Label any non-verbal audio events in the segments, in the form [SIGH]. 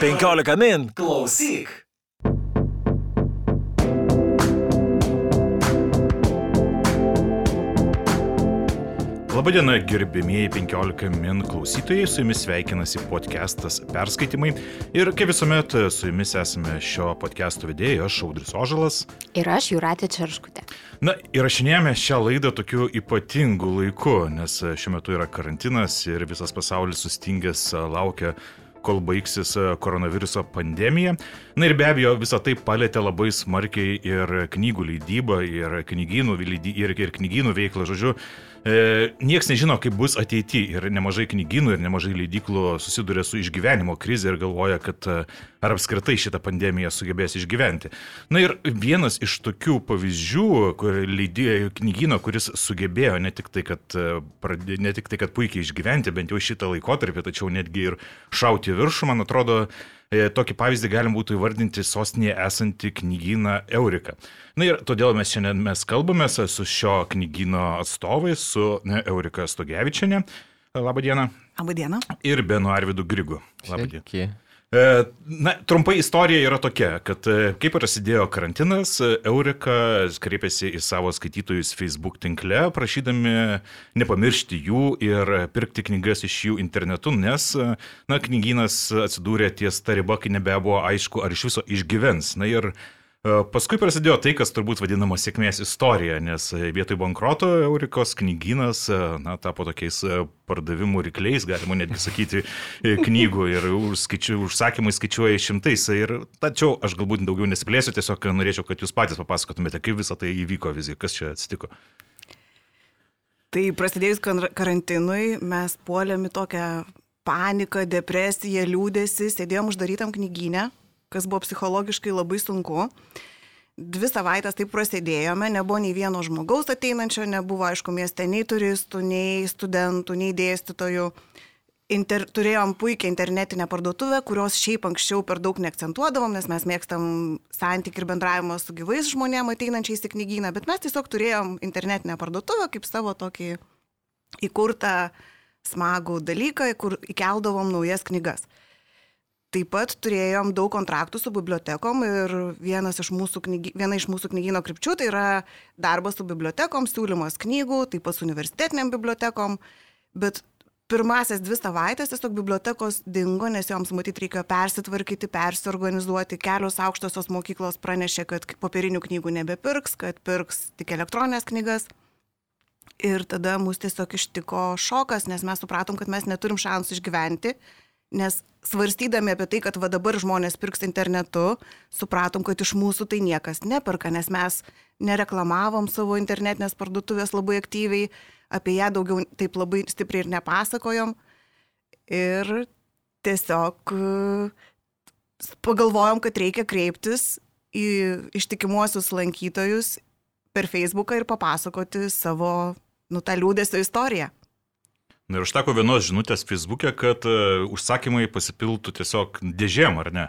15 min. Klausyk. Labadiena, gerbėmieji 15 min klausytojai, su jumis sveikinasi podcastas Perskaitimai. Ir kaip visuomet, su jumis esame šio podcast'o vedėjai, aš Audris Ožalas. Ir aš Juratė Čerškutė. Na, įrašinėjame šią laidą tokiu ypatingu laiku, nes šiuo metu yra karantinas ir visas pasaulis sustingęs laukia kol baigsis koronaviruso pandemija. Na ir be abejo, visą tai palėtė labai smarkiai ir knygų leidybą, ir knygynų, ir, ir knygynų veiklą, žodžiu. E, Niekas nežino, kaip bus ateityje ir nemažai knygynų ir nemažai leidyklų susiduria su išgyvenimo krize ir galvoja, kad e, ar apskritai šitą pandemiją sugebės išgyventi. Na ir vienas iš tokių pavyzdžių, kur leidėjo knygyno, kuris sugebėjo ne tik, tai, kad, e, ne tik tai, kad puikiai išgyventi, bent jau šitą laikotarpį, tačiau netgi ir šauti viršų, man atrodo, tokį pavyzdį galim būtų įvardinti sostinėje esantį knygyną Euriką. Na ir todėl mes šiandien mes kalbame su šio knygyno atstovais, su Eurika Stogevičiane. Labą dieną. Labą dieną. Ir Benu Arvidu Grigu. Labą dieną. E, Na, trumpai istorija yra tokia, kad e, kai prasidėjo karantinas, Eurika kreipėsi į savo skaitytojus Facebook tinkle, prašydami nepamiršti jų ir pirkti knygas iš jų internetu, nes, na, knygynas atsidūrė ties ta riba, kai nebebuvo aišku, ar iš viso išgyvens. Na ir E, paskui prasidėjo tai, kas turbūt vadinama sėkmės istorija, nes vietoj bankroto Eurikos knyginas e, na, tapo tokiais e, pardavimų rykliais, galima netgi sakyti, knygų ir užskaičiu, užsakymai skaičiuoja šimtais. Ir tačiau aš galbūt daugiau nesiplėsiu, tiesiog norėčiau, kad jūs patys papasakotumėte, kaip visą tai įvyko vizija, kas čia atsitiko. Tai prasidėjus karantinui mes puolėm į tokią paniką, depresiją, liūdėsi, sėdėjom uždarytam knyginę kas buvo psichologiškai labai sunku. Dvi savaitės taip prasidėjome, nebuvo nei vieno žmogaus ateinančio, nebuvo, aišku, mieste nei turistų, nei studentų, nei dėstytojų. Inter, turėjom puikią internetinę parduotuvę, kurios šiaip anksčiau per daug neakcentuodavom, nes mes mėgstam santykių ir bendravimo su gyvais žmonėmis ateinančiais į knygyną, bet mes tiesiog turėjom internetinę parduotuvę kaip savo tokį įkurtą smagų dalyką, kur įkeldavom naujas knygas. Taip pat turėjom daug kontraktų su bibliotekom ir iš knygy, viena iš mūsų knygyno krypčių tai yra darbas su bibliotekom, siūlymas knygų, taip pat su universitetiniam bibliotekom. Bet pirmasias dvi savaitės tiesiog bibliotekos dingo, nes joms matyti reikėjo persitvarkyti, persiorganizuoti. Kelios aukštosios mokyklos pranešė, kad popierinių knygų nebepirks, kad pirks tik elektroninės knygas. Ir tada mus tiesiog ištiko šokas, nes mes supratom, kad mes neturim šansų išgyventi Nes svarstydami apie tai, kad va dabar žmonės pirks internetu, supratom, kad iš mūsų tai niekas neperka, nes mes nereklamavom savo internetinės parduotuvės labai aktyviai, apie ją daugiau taip labai stipriai ir nepasakojom. Ir tiesiog e, pagalvojom, kad reikia kreiptis į ištikimuosius lankytojus per Facebooką ir papasakoti savo, nu, tą liūdėsio istoriją. Na ir užteko vienos žinutės Facebook'e, kad uh, užsakymai pasipiltų tiesiog dėžėm, ar ne?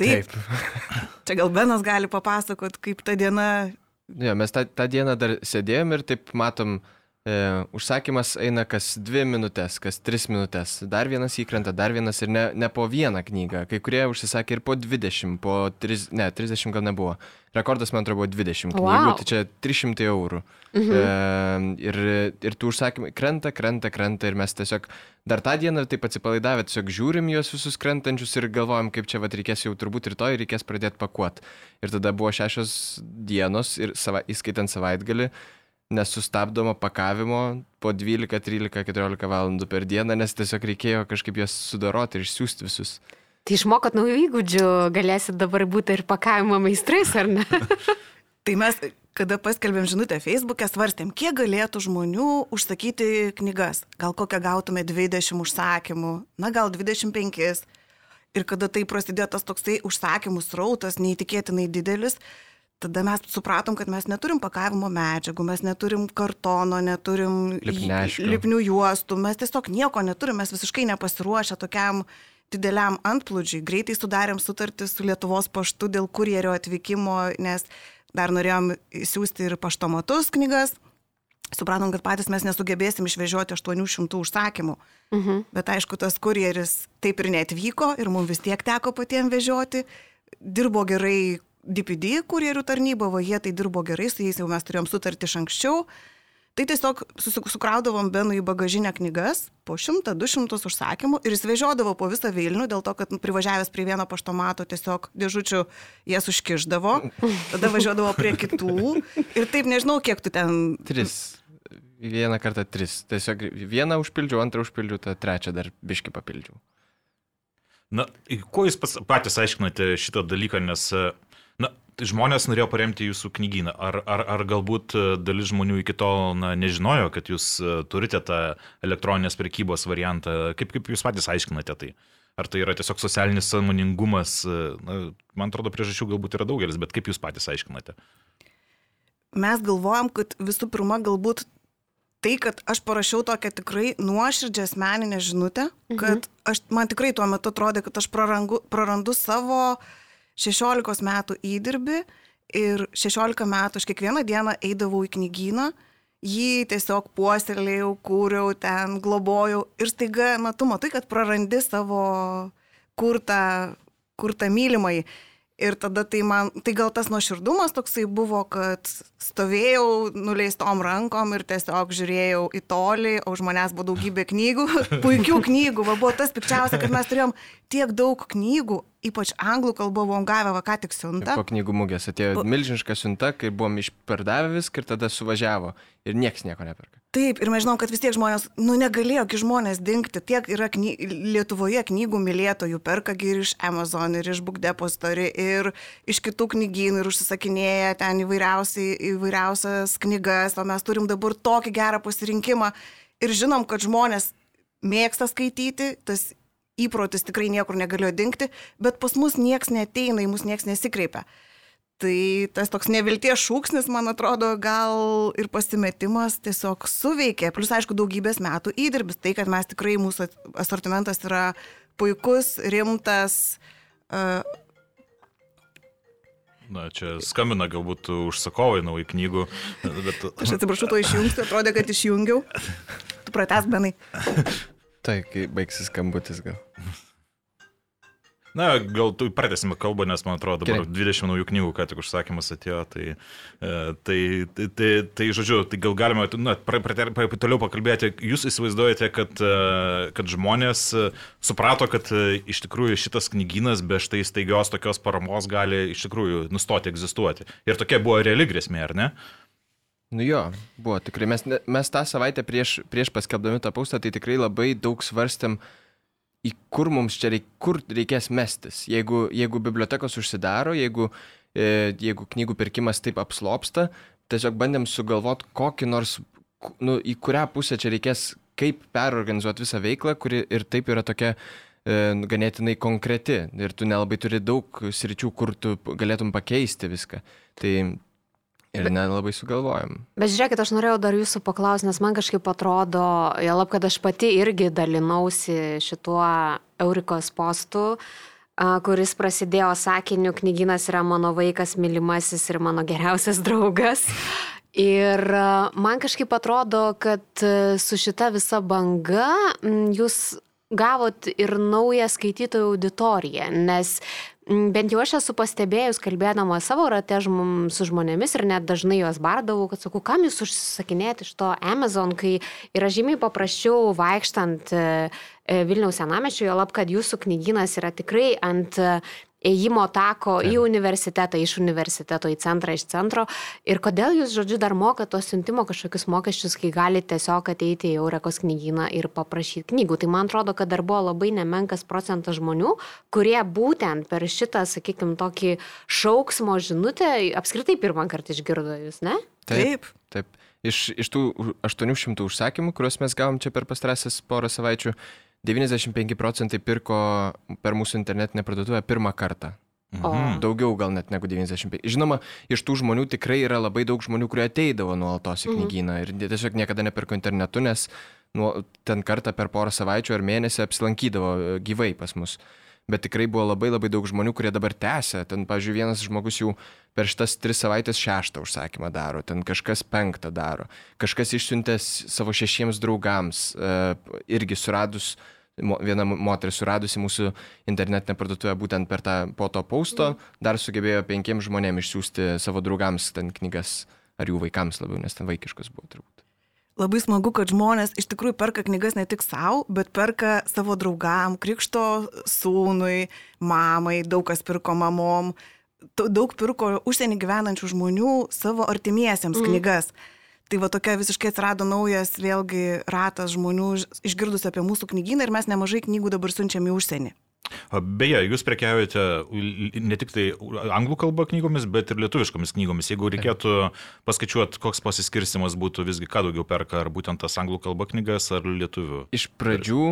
Taip. Taip. Čia gal Benas gali papasakot, kaip ta diena. Ne, ja, mes tą, tą dieną dar sėdėjom ir taip matom, e, užsakymas eina kas dvi minutės, kas tris minutės, dar vienas įkrenta, dar vienas ir ne, ne po vieną knygą. Kai kurie užsisakė ir po 20, po 3, ne, 30 gal nebuvo. Rekordas, man atrodo, buvo 20 knygų, wow. tai čia 300 eurų. Mhm. E, ir, ir tų užsakymai krenta, krenta, krenta ir mes tiesiog dar tą dieną taip atsipalaidavę, tiesiog žiūrim juos visus krentančius ir galvojam, kaip čia vat, reikės jau turbūt rytoj reikės pradėti pakuoti. Ir tada buvo šešios dienos, ir sava, įskaitant savaitgalį, nesustabdomo pakavimo po 12, 13, 14 valandų per dieną, nes tiesiog reikėjo kažkaip juos sudaroti ir išsiųsti visus. Tai išmokot naujų įgūdžių, galėsit dabar būti ir pakavimo meistrais, ar ne? [LAUGHS] [LAUGHS] tai mes, kada paskelbėm žinutę Facebook'e, svarstėm, kiek galėtų žmonių užsakyti knygas. Gal kokią gautume 20 užsakymų, na gal 25. Ir kada tai prasidėjo tas toksai užsakymų srautas, neįtikėtinai didelis, tada mes supratom, kad mes neturim pakavimo medžiagų, mes neturim kartono, neturim Lipneškių. lipnių juostų, mes tiesiog nieko neturim, mes visiškai nepasiruošę tokiam dideliam antplūdžiui. Greitai sudarėm sutartį su Lietuvos paštu dėl kurjerio atvykimo, nes dar norėjom siūsti ir paštomatus knygas. supratom, kad patys mes nesugebėsim išvežioti 800 užsakymų. Mhm. Bet aišku, tas kurjeris taip ir netvyko ir mums vis tiek teko patiems vežioti. Dirbo gerai DPD kurjerių tarnyba, o jie tai dirbo gerai, su jais jau mes turėjom sutartį iš anksčiau. Tai tiesiog sukraudavom Benui į bagažinę knygas po 100-200 užsakymų ir jis vežiodavo po visą Vilnių dėl to, kad nu, privažiavęs prie vieno paštomato tiesiog dėžučių jas užkiždavo, tada važiuodavo prie kitų ir taip nežinau, kiek tu ten Tris. Vieną kartą tris. Tiesiog vieną užpildžiau, antrą užpildžiau, tą trečią dar biški papildžiau. Na, kuo jūs patys aiškinate šitą dalyką, nes na, tai žmonės norėjo paremti jūsų knygyną. Ar, ar, ar galbūt e, dalis žmonių iki tol na, nežinojo, kad jūs e, turite tą elektroninės prekybos variantą? Kaip, kaip jūs patys aiškinate tai? Ar tai yra tiesiog socialinis sąmoningumas? E, Na, man atrodo, priežasčių galbūt yra daugelis, bet kaip jūs patys aiškinate? mes galvojam, kad visų pirma galbūt tai, kad aš parašiau tokią tikrai nuoširdžią asmeninę žinutę, kad aš, man tikrai tuo metu atrodė, kad aš prarangu, prarandu savo 16 metų įdirbį ir 16 metų aš kiekvieną dieną eidavau į knygyną, jį tiesiog puoselėjau, kūriau ten, globojau ir staiga, na, tu matai, kad prarandi savo kurtą, kurtą mylimai. Ir tada tai man, tai gal tas nuoširdumas toksai buvo, kad stovėjau nuleistom rankom ir tiesiog žiūrėjau į tolį, o už manęs buvo daugybė knygų, [LAUGHS] puikių knygų, va buvo tas pikčiausia, kad mes turėjom tiek daug knygų, ypač anglų kalbą buvom gavę, va ką tik siuntą. Po knygų mugės atėjo milžiniška siunta, kai buvom išpardavę viską ir tada suvažiavo. Ir niekas nieko neperka. Taip, ir mes žinom, kad vis tiek žmonės, nu negalėjo gi žmonės dinkti, tiek yra kny... Lietuvoje knygų mylėtojų, perkagi ir iš Amazon, ir iš Book Depository, ir iš kitų knygynų, ir užsisakinėja ten įvairiausias knygas, o mes turim dabar tokį gerą pasirinkimą ir žinom, kad žmonės mėgsta skaityti, tas įprotis tikrai niekur negalėjo dinkti, bet pas mus nieks neteina, į mus nieks nesikreipia. Tai tas toks nevilties šūksnis, man atrodo, gal ir pasimetimas tiesiog suveikė. Plus, aišku, daugybės metų įdirbis. Tai, kad mes tikrai, mūsų asortimentas yra puikus, rimtas. Uh, Na, čia skambina galbūt užsakovai naujų knygų, bet... aš atsiprašau, to išjungsiu, atrodė, kad išjungiau. Tu prates, benai. [LAUGHS] Tai, kai baigsis skambutis gal. Na, gal tu pratęsime kalbą, nes man atrodo dabar Gerai. 20 naujų knygų, ką tik užsakymas atėjo, tai, e, tai, tai, tai, tai žodžiu, tai gal galima na, pra, pra, pra, toliau pakalbėti. Jūs įsivaizduojate, kad, e, kad žmonės e, suprato, kad iš tikrųjų šitas knygynas be štai staigios tokios paramos gali iš tikrųjų nustoti egzistuoti. Ir tokia buvo reali grėsmė, ar ne? Nu jo, buvo tikrai. Mes, mes tą savaitę prieš, prieš paskelbdami tą paustą, tai tikrai labai daug svarstėm, į kur mums čia reik, kur reikės mestis. Jeigu, jeigu bibliotekos užsidaro, jeigu, e, jeigu knygų pirkimas taip apslopsta, tiesiog bandėm sugalvoti kokį nors, nu, į kurią pusę čia reikės, kaip perorganizuoti visą veiklą, kuri ir taip yra tokia e, ganėtinai konkreti ir tu nelabai turi daug sričių, kur tu galėtum pakeisti viską. Tai ir nelabai sugalvojom. Bet žiūrėkit, aš norėjau dar jūsų paklausti, nes man kažkaip atrodo, jalab, kad aš pati irgi dalinausi šituo Eurikos postu, kuris prasidėjo sakiniu, knyginas yra mano vaikas, mylimasis ir mano geriausias draugas. Ir man kažkaip atrodo, kad su šita visa banga jūs gavot ir naują skaitytojų auditoriją, nes bent jau aš esu pastebėjus, kalbėdama savo rate žmum, su žmonėmis ir net dažnai juos bardavau, kad sakau, kam jūs užsisakinėti iš to Amazon, kai yra žymiai paprasčiau vaikštant e, e, Vilniaus senameščiui, jo lab, kad jūsų knyginas yra tikrai ant ėjimo tako į universitetą, iš universiteto į centrą, iš centro. Ir kodėl jūs, žodžiu, dar mokat tos siuntimo kažkokius mokesčius, kai galite tiesiog ateiti į Eurekos knygyną ir paprašyti knygų. Tai man atrodo, kad dar buvo labai nemenkas procentas žmonių, kurie būtent per šitą, sakykime, tokį šauksmo žinutę apskritai pirmą kartą išgirdo jūs, ne? Taip. Taip. Iš, iš tų 800 užsakymų, kuriuos mes gavom čia per pastarasis porą savaičių, 95 procentai pirko per mūsų internetinę parduotuvę pirmą kartą. O, Daugiau gal net negu 95. Žinoma, iš tų žmonių tikrai yra labai daug žmonių, kurie ateidavo nuolatos į knygyną ir tiesiog niekada nepirko internetu, nes nu, ten kartą per porą savaičių ar mėnesį apsilankydavo e, gyvai pas mus. Bet tikrai buvo labai labai daug žmonių, kurie dabar tęsia. Ten, pavyzdžiui, vienas žmogus jau per šitas tris savaitės šeštą užsakymą daro, ten kažkas penktą daro, kažkas išsiuntė savo šešiems draugams, e, irgi suradus viena moteris suradusi mūsų internetinę parduotuvę būtent per tą po to pausto, dar sugebėjo penkiems žmonėms išsiųsti savo draugams ten knygas, ar jų vaikams labiau, nes ten vaikiškas buvo turbūt. Labai smagu, kad žmonės iš tikrųjų perka knygas ne tik savo, bet perka savo draugam, krikšto sūnui, mamai, daug kas pirko mamom, daug pirko užsienį gyvenančių žmonių savo artimiesiems mm. knygas. Tai va tokia visiškai atsirado naujas vėlgi ratas žmonių išgirdus apie mūsų knygyną ir mes nemažai knygų dabar siunčiam į užsienį. Beje, jūs prekiaujate ne tik tai anglų kalba knygomis, bet ir lietuviškomis knygomis. Jeigu reikėtų paskaičiuoti, koks pasiskirstimas būtų visgi, ką daugiau perka, ar būtent tas anglų kalba knygas, ar lietuvių? Iš pradžių,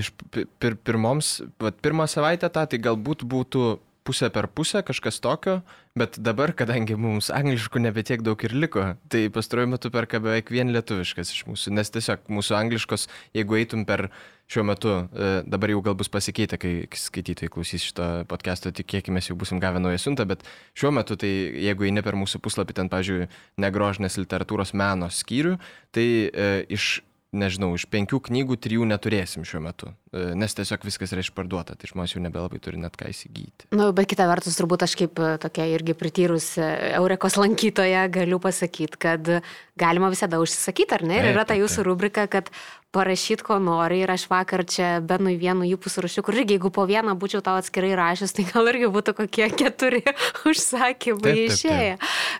iš pir, pirmoms, vat, pirmą savaitę tą, tai galbūt būtų pusę per pusę, kažkas tokio, bet dabar, kadangi mums angliškų nebe tiek daug ir liko, tai pastaruoju metu perka beveik vien lietuviškas iš mūsų, nes tiesiog mūsų angliškos, jeigu eitum per šiuo metu, e, dabar jau gal bus pasikeitę, kai skaitytojai klausys šito podcast'o, tikėkime, jau busim gavę naują siuntą, bet šiuo metu, tai jeigu eini per mūsų puslapį, ten, pažiūrėjau, negrožinės literatūros meno skyrių, tai e, iš nežinau, iš penkių knygų trijų neturėsim šiuo metu, e, nes tiesiog viskas yra išparduota, tai žmonės jau nebelabai turi net ką įsigyti. Na, nu, bet kita vertus, turbūt aš kaip e, tokia irgi prityrus e, Eurekos [LAUGHS] lankytoja galiu pasakyti, kad galima visada užsisakyti, ar ne? Ir yra ta jūsų rubrika, kad parašyt, ko nori. Ir aš vakar čia Benui vienu įpus rušiu, kur irgi jeigu po vieną būčiau tau atskirai rašęs, tai gal irgi būtų kokie [LAUGHS] keturi užsakymai išėję.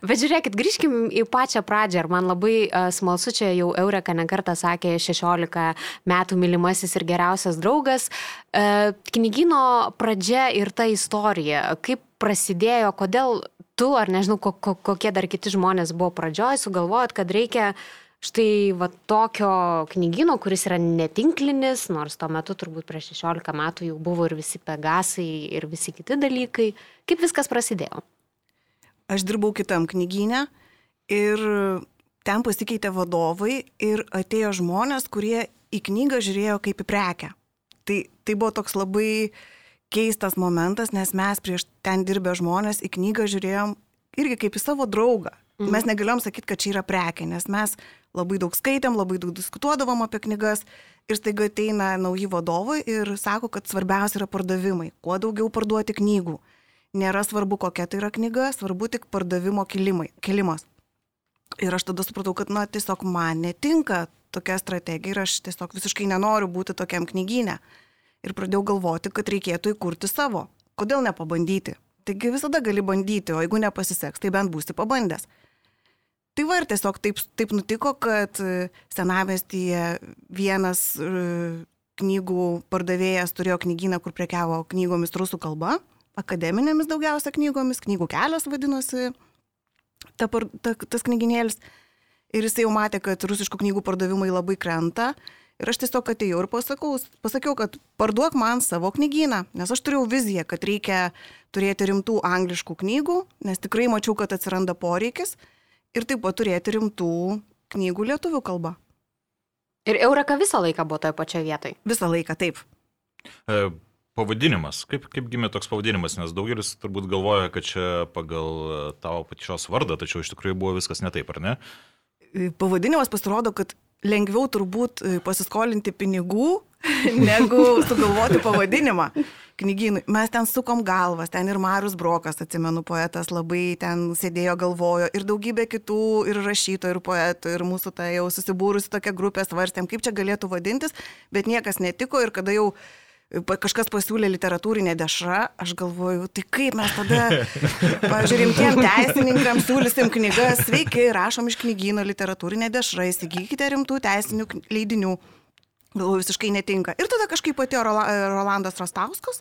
Bet žiūrėkit, grįžkim į pačią pradžią. Ir man labai uh, smalsu, čia jau Eureka nekartą sakė 16 metų mylimasis ir geriausias draugas. Uh, knygino pradžia ir ta istorija. Kaip prasidėjo, kodėl tu, ar nežinau, ko, ko, kokie dar kiti žmonės buvo pradžioj, sugalvojot, kad reikia uh, štai va tokio knygino, kuris yra netinklinis, nors tuo metu turbūt prieš 16 metų jau buvo ir visi pegasai ir visi kiti dalykai. Kaip viskas prasidėjo? Aš dirbau kitam knygynę ir ten pasikeitė vadovai ir atėjo žmonės, kurie į knygą žiūrėjo kaip į prekę. Tai, tai buvo toks labai keistas momentas, nes mes prieš ten dirbę žmonės į knygą žiūrėjom irgi kaip į savo draugą. Mhm. Mes negalėjom sakyti, kad čia yra prekė, nes mes labai daug skaitėm, labai daug diskutuodavom apie knygas ir staiga ateina nauji vadovai ir sako, kad svarbiausia yra pardavimai, kuo daugiau parduoti knygų. Nėra svarbu, kokia tai yra knyga, svarbu tik pardavimo kilimai, kilimas. Ir aš tada supratau, kad, na, tiesiog man netinka tokia strategija ir aš tiesiog visiškai nenoriu būti tokiam knygynė. Ir pradėjau galvoti, kad reikėtų įkurti savo. Kodėl nepabandyti? Taigi visada gali bandyti, o jeigu nepasiseks, tai bent būsi pabandęs. Tai va ir tiesiog taip, taip nutiko, kad e, senamestyje vienas e, knygų pardavėjas turėjo knygyną, kur prekiavo knygomis rusų kalba, akademinėmis daugiausia knygomis, knygų kelias vadinosi ta, ta, tas knyginėlis. Ir jis jau matė, kad rusiškų knygų pardavimai labai krenta. Ir aš tiesiog atėjau ir pasakau, pasakiau, kad parduok man savo knygyną, nes aš turėjau viziją, kad reikia turėti rimtų angliškų knygų, nes tikrai mačiau, kad atsiranda poreikis ir taip pat turėti rimtų knygų lietuvių kalba. Ir Eureka visą laiką buvo toje pačioje vietoje? Visą laiką, taip. E, pavadinimas, kaip, kaip gimė toks pavadinimas, nes daugelis turbūt galvoja, kad čia pagal tavo pačios vardą, tačiau iš tikrųjų buvo viskas ne taip, ar ne? E, pavadinimas pasirodo, kad lengviau turbūt e, pasiskolinti pinigų, [LAUGHS] negu sugalvoti pavadinimą knygynui. Mes ten sukom galvas, ten ir Marius Brokas, atsimenu, poetas labai ten sėdėjo galvojo, ir daugybė kitų, ir rašytojų, ir poetų, ir mūsų ta jau susibūrusi tokia grupė svarstėm, kaip čia galėtų vadintis, bet niekas netiko ir kada jau kažkas pasiūlė literatūrinę dešrą, aš galvoju, tai kaip mes tada, pažiūrėjom, rimtiem teisininkams siūlysim knygas, sveiki, rašom iš knygyno literatūrinę dešrą, įsigykite rimtų teisinių leidinių. Galvoju, visiškai netinka. Ir tada kažkaip atėjo Rolandas Rastauskas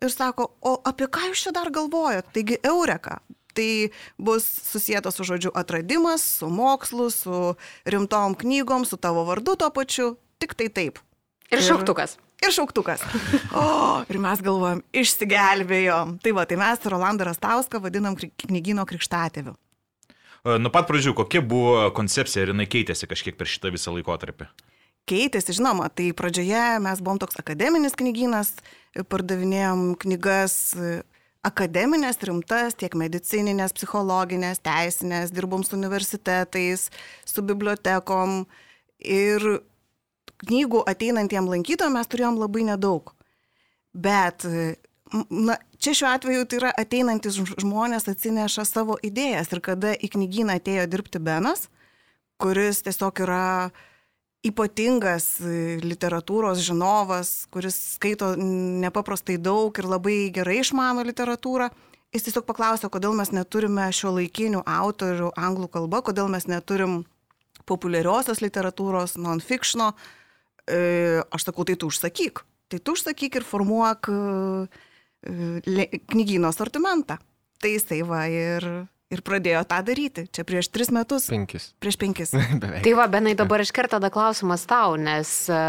ir sako, o apie ką jūs čia dar galvojat? Taigi Eureka. Tai bus susijęta su žodžiu atradimas, su mokslu, su rimtom knygom, su tavo vardu tuo pačiu. Tik tai taip. Ir šauktukas. Ir šauktukas. O, ir mes galvojam, išsigelbėjom. Tai va, tai mes Rolandą Rastauską vadinam knygino krikštatėviu. Nuo pat pradžių, kokia buvo koncepcija ir jinai keitėsi kažkiek per šitą visą laikotarpį? keitėsi, žinoma, tai pradžioje mes buvom toks akademinis knygynas, pardavinėjom knygas e, akademinės, rimtas, tiek medicininės, psichologinės, teisinės, dirbom su universitetais, su bibliotekom ir knygų ateinantiem lankytojam mes turėjom labai nedaug. Bet na, čia šiuo atveju tai yra ateinantis žmonės atsineša savo idėjas ir kada į knygyną atėjo dirbti Benas, kuris tiesiog yra ypatingas literatūros žinovas, kuris skaito nepaprastai daug ir labai gerai išmano literatūrą, jis tiesiog paklausė, kodėl mes neturime šio laikinių autorių anglų kalba, kodėl mes neturim populiariosios literatūros, non-fictiono. E, aš sakau, tai tu užsakyk. Tai tu užsakyk ir formuok knygyno sortimentą. Tai jisai va ir, ir pradėjo tą daryti. Čia prieš tris metus. Penkis. Prieš penkis. [LAUGHS] tai va, Benai, dabar iškart tada klausimas tau, nes e,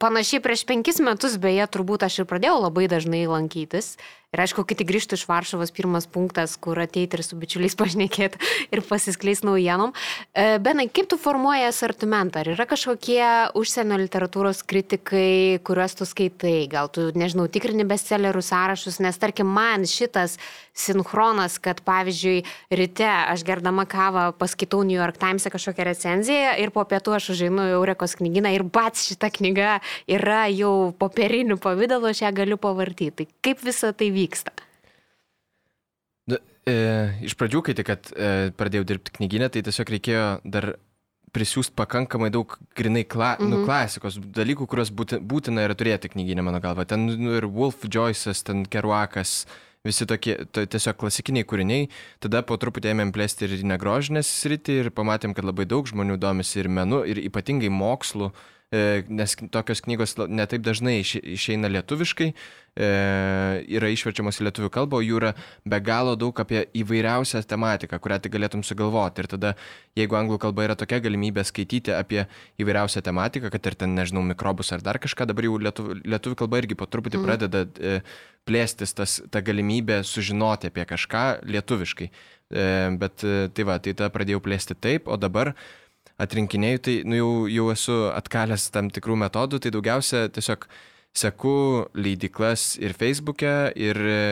panašiai prieš penkis metus, beje, turbūt aš ir pradėjau labai dažnai lankytis. Ir aišku, kai tik grįžtų iš Varšuvos, pirmas punktas, kur ateiti ir su bičiuliais [LAUGHS] pašnekėti ir pasiskleis naujienom. E, Benai, kaip tu formuoji asortimentą? Ar yra kažkokie užsienio literatūros kritikai, kuriuos tu skaitai? Gal tu, nežinau, tikrini bestsellerių sąrašus, nes tarkim man šitas sinchronas, kad pavyzdžiui, ryte aš gerdama kavą paskaitau New York Times e kažkokią recenziją ir po pietų aš užeinu į Eurekos knyginą ir bats šita knyga yra jau popieriniu pavydalu, aš ją galiu pavartyti. Tai kaip visa tai vyksta? Vyksta? Da, e, iš pradžių, kai tik e, pradėjau dirbti knyginę, tai tiesiog reikėjo dar prisiųsti pakankamai daug grinai kla, mm -hmm. nu, mhm. klasikos dalykų, kuriuos būti, būtina yra turėti knyginę, mano galva. Ten nu, ir Wolf Joyce'as, ten Keruakas, visi tokie to, tiesiog klasikiniai kūriniai. Tada po truputį ėmėm plėsti ir negrožinės sritį ir pamatėm, kad labai daug žmonių domisi ir menu, ir ypatingai mokslu. E, nes tokios knygos netaip dažnai išeina lietuviškai, e, yra išverčiamos į lietuvių kalbą, jų yra be galo daug apie įvairiausią tematiką, kurią tik galėtum sugalvoti. Ir tada, jeigu anglų kalba yra tokia galimybė skaityti apie įvairiausią tematiką, kad ir ten, nežinau, mikrobus ar dar kažką, dabar jau lietuvių, lietuvių kalba irgi po truputį mm. pradeda e, plėstis tas, ta galimybė sužinoti apie kažką lietuviškai. Bet tai va, tai tada pradėjau plėsti taip, o dabar atrinkinėjau, tai nu, jau, jau esu atkalęs tam tikrų metodų, tai daugiausia tiesiog seku leidiklas ir Facebook'e, ir e,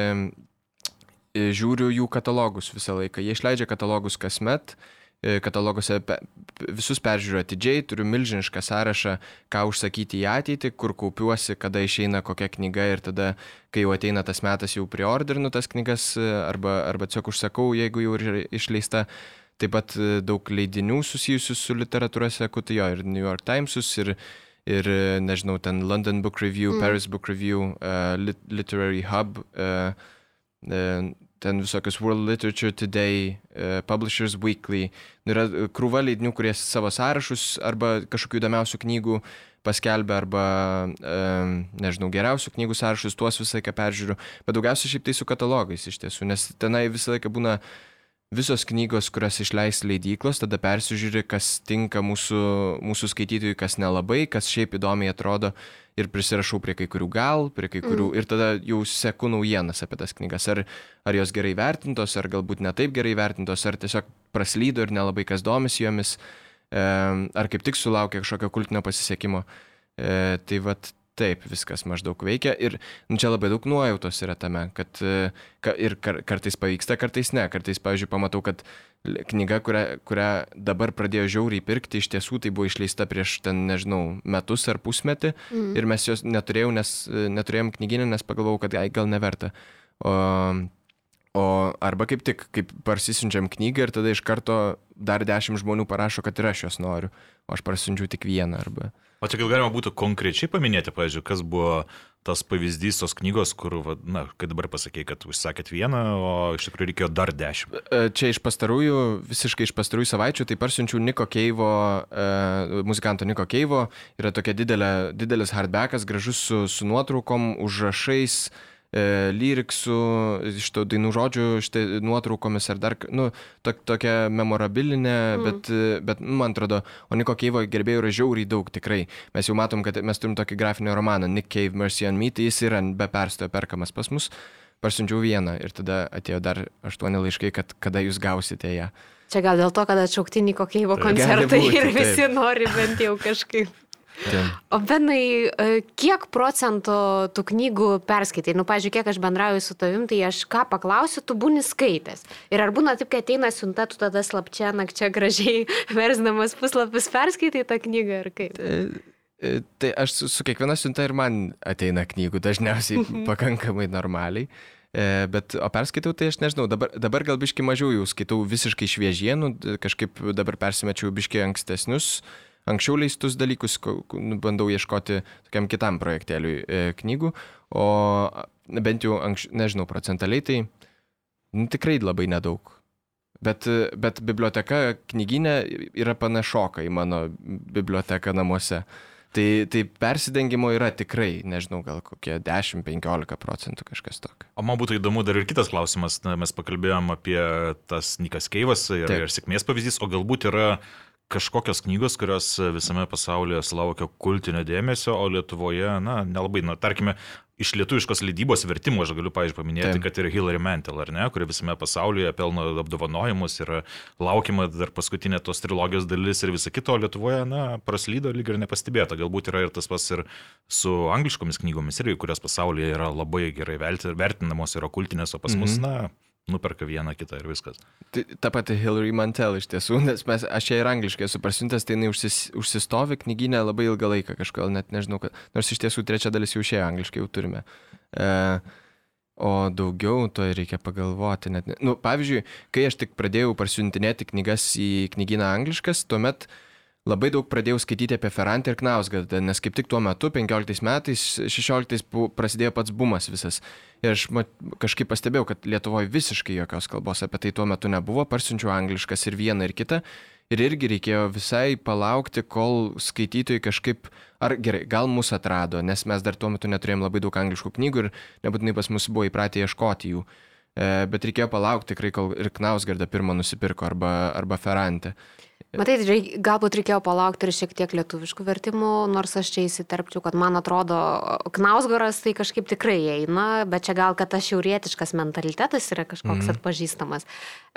žiūriu jų katalogus visą laiką. Jie išleidžia katalogus kasmet, e, kataloguose pe, visus peržiūriu atidžiai, turiu milžinišką sąrašą, ką užsakyti į ateitį, kur kaupiuosi, kada išeina kokia knyga ir tada, kai jau ateina tas metas, jau priorderinu tas knygas e, arba, arba tiesiog užsakau, jeigu jau ir išleista. Taip pat e, daug leidinių susijusių su literatūra seku, tai jo, ir New York Timesus, ir, ir e, nežinau, ten London Book Review, mm. Paris Book Review, uh, Lit Literary Hub, uh, uh, ten visokios World Literature Today, uh, Publishers Weekly. Nu, yra krūva leidinių, kurie savo sąrašus arba kažkokių įdomiausių knygų paskelbė arba, um, nežinau, geriausių knygų sąrašus, tuos visą laiką peržiūriu, bet daugiausiai šiaip tai su katalogais iš tiesų, nes tenai visą laiką būna uh, visos knygos, kurias išleis leidyklos, tada persižiūri, kas tinka mūsų, mūsų skaitytojui, kas nelabai, kas šiaip įdomiai atrodo ir prisirašau prie kai kurių gal, prie kai kurių mm. ir tada jau seku naujienas apie tas knygas. Ar, ar jos gerai vertintos, ar galbūt netaip gerai vertintos, ar tiesiog praslydo ir nelabai kas domisi jomis, ar kaip tik sulaukia kažkokio kultinio pasisekimo. E, tai vad Taip, viskas maždaug veikia ir nu, čia labai daug nuojautos yra tame, kad ka, ir kar, kartais pavyksta, kartais ne. Kartais, pavyzdžiui, pamatau, kad knyga, kurią, kurią dabar pradėjo žiauriai pirkti, iš tiesų tai buvo išleista prieš ten, nežinau, metus ar pusmetį mm. ir mes jos neturėjau, nes, neturėjom knyginę, nes pagalvojau, kad ai, gal neverta. O, o arba kaip tik, kaip parsisinčiam knygą ir tada iš karto dar dešimt žmonių parašo, kad ir aš jos noriu, o aš parsiunčiu tik vieną arba... O čia gal galima būtų konkrečiai paminėti, pavyzdžiui, kas buvo tas pavyzdys tos knygos, kur, na, kai dabar pasakėjai, kad užsakėt vieną, o iš tikrųjų reikėjo dar dešimt. E, čia iš pastarųjų, visiškai iš pastarųjų savaičių, tai parsiunčiau Niko Keivo, uh, muzikanto Niko Keivo, yra tokia didelė, didelis hardbackas, gražus su, su nuotraukom, užrašais. E, lyriksų, iš to dainų žodžių, štai nuotraukomis ar dar, nu, to, tokia memorabilinė, mm. bet, bet nu, man atrodo, o Niko Keivo gerbėjų yra žiauriai daug tikrai. Mes jau matom, kad mes turim tokį grafinį romaną Nick Cave Mercy on Me, tai jis yra be perstojo perkamas pas mus. Parsiunčiau vieną ir tada atėjo dar aštuoni laiškai, kad kada jūs gausite ją. Čia gal dėl to, kad atšaukti Niko Keivo koncertai būti, ir visi taip. nori bent jau kažkaip. O Benai, e, kiek procentų tų knygų perskaitai? Nu, pažiūrėk, kiek aš bendrauju su tavim, tai aš ką paklausiu, tu būni skaitęs. Ir ar būna taip, kai ateina siunta, tu tada slapčia, nakčia gražiai [LAUGHS] versdamas puslapis perskaitai tą knygą ar kaip? E, Tai aš su, su kiekviena siunta ir man ateina knygų, dažniausiai [LAUGHS] pakankamai normaliai. Bet, o perskaitau, tai aš nežinau, dabar, dabar gal biški mažiau jau skaitau visiškai šviežienų, kažkaip dabar persimečiau biški ankstesnius, anksčiau leistus dalykus, nu, bandau ieškoti tokiam kitam projektėliui e, knygų, o bent jau, anks, nežinau, procentaliai tai nu, tikrai labai nedaug. Bet, bet biblioteka knyginė yra panašoka į mano biblioteką namuose. Tai, tai persidengimo yra tikrai, nežinau, gal kokie 10-15 procentų kažkas tokio. O man būtų įdomu dar ir kitas klausimas. Na, mes pakalbėjom apie tas Nikas Keivas ir, Taip. ir sėkmės pavyzdys, o galbūt yra kažkokios knygos, kurios visame pasaulyje sulaukia kultinio dėmesio, o Lietuvoje, na, nelabai, na, tarkime, iš lietuviškos leidybos vertimo aš galiu, pavyzdžiui, paminėti, Taip. kad ir Hillary Mantel, ar ne, kuri visame pasaulyje pelno apdovanojimus ir laukiama dar paskutinė tos trilogijos dalis ir visa kita, o Lietuvoje, na, praslydo lyg ir nepastebėta. Galbūt yra ir tas pas ir su angliškomis knygomis, irgi, kurios pasaulyje yra labai gerai vertinamos, yra kultinės, o pas mus, Mhm. na, nuperka vieną kitą ir viskas. Tai ta pati Hillary Mantel iš tiesų, nes mes, aš ją ir angliškai esu prasiuntęs, tai jinai užsis, užsistovi knyginę labai ilgą laiką, kažkodėl net nežinau, kad, nors iš tiesų trečia dalis jau išėjo angliškai, jau turime. E, o daugiau to reikia pagalvoti. Net, ne- nu, pavyzdžiui, kai aš tik pradėjau parsiuntinėti knygas į knyginą angliškas, tuomet labai daug pradėjau skaityti apie Ferrantį ir Knausgardą, nes kaip tik tuo metu, 15 metais, 16 bu- prasidėjo pats bumas visas. Ir aš mat, kažkaip pastebėjau, kad Lietuvoje visiškai jokios kalbos apie tai tuo metu nebuvo, parsiunčiau angliškas ir vieną ir kitą. Ir irgi reikėjo visai palaukti, kol skaitytojai kažkaip, ar gerai, gal mus atrado, nes mes dar tuo metu neturėjom labai daug angliškų knygų ir nebūtinai pas mus buvo įpratę ieškoti jų. E, bet reikėjo palaukti tikrai, kol ir Knausgardą pirmą nusipirko arba, arba Ferrantę. Matai, reik, galbūt reikėjo palaukti ir šiek tiek lietuviškų vertimų, nors aš čia įsiterpčiau, kad man atrodo, Knausgoras tai kažkaip tikrai eina, bet čia gal, kad tas šiaurietiškas mentalitetas yra kažkoks mm. atpažįstamas.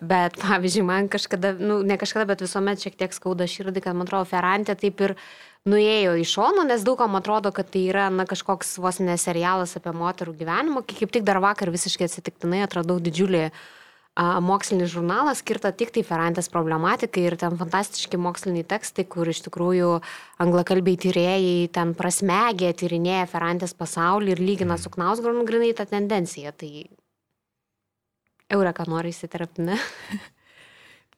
Bet, pavyzdžiui, man kažkada, nu, ne kažkada, bet visuomet šiek tiek skauda širdį, kad, man atrodo, Ferrantė taip ir nuėjo į šoną, nes daugam atrodo, kad tai yra na, kažkoks vos ne serialas apie moterų gyvenimą. Kai Kaip tik dar vakar visiškai atsitiktinai atradau didžiulį a, mokslinį žurnalą skirtą tik tai Ferrantės problematikai ir ten fantastiški moksliniai tekstai, kur iš tikrųjų anglakalbiai tyrėjai ten prasmegė, tyrinėja Ferrantės pasaulį ir lygina su Knausgornu grinai tą tendenciją. Tai Eureka nori įsiterpti, ne?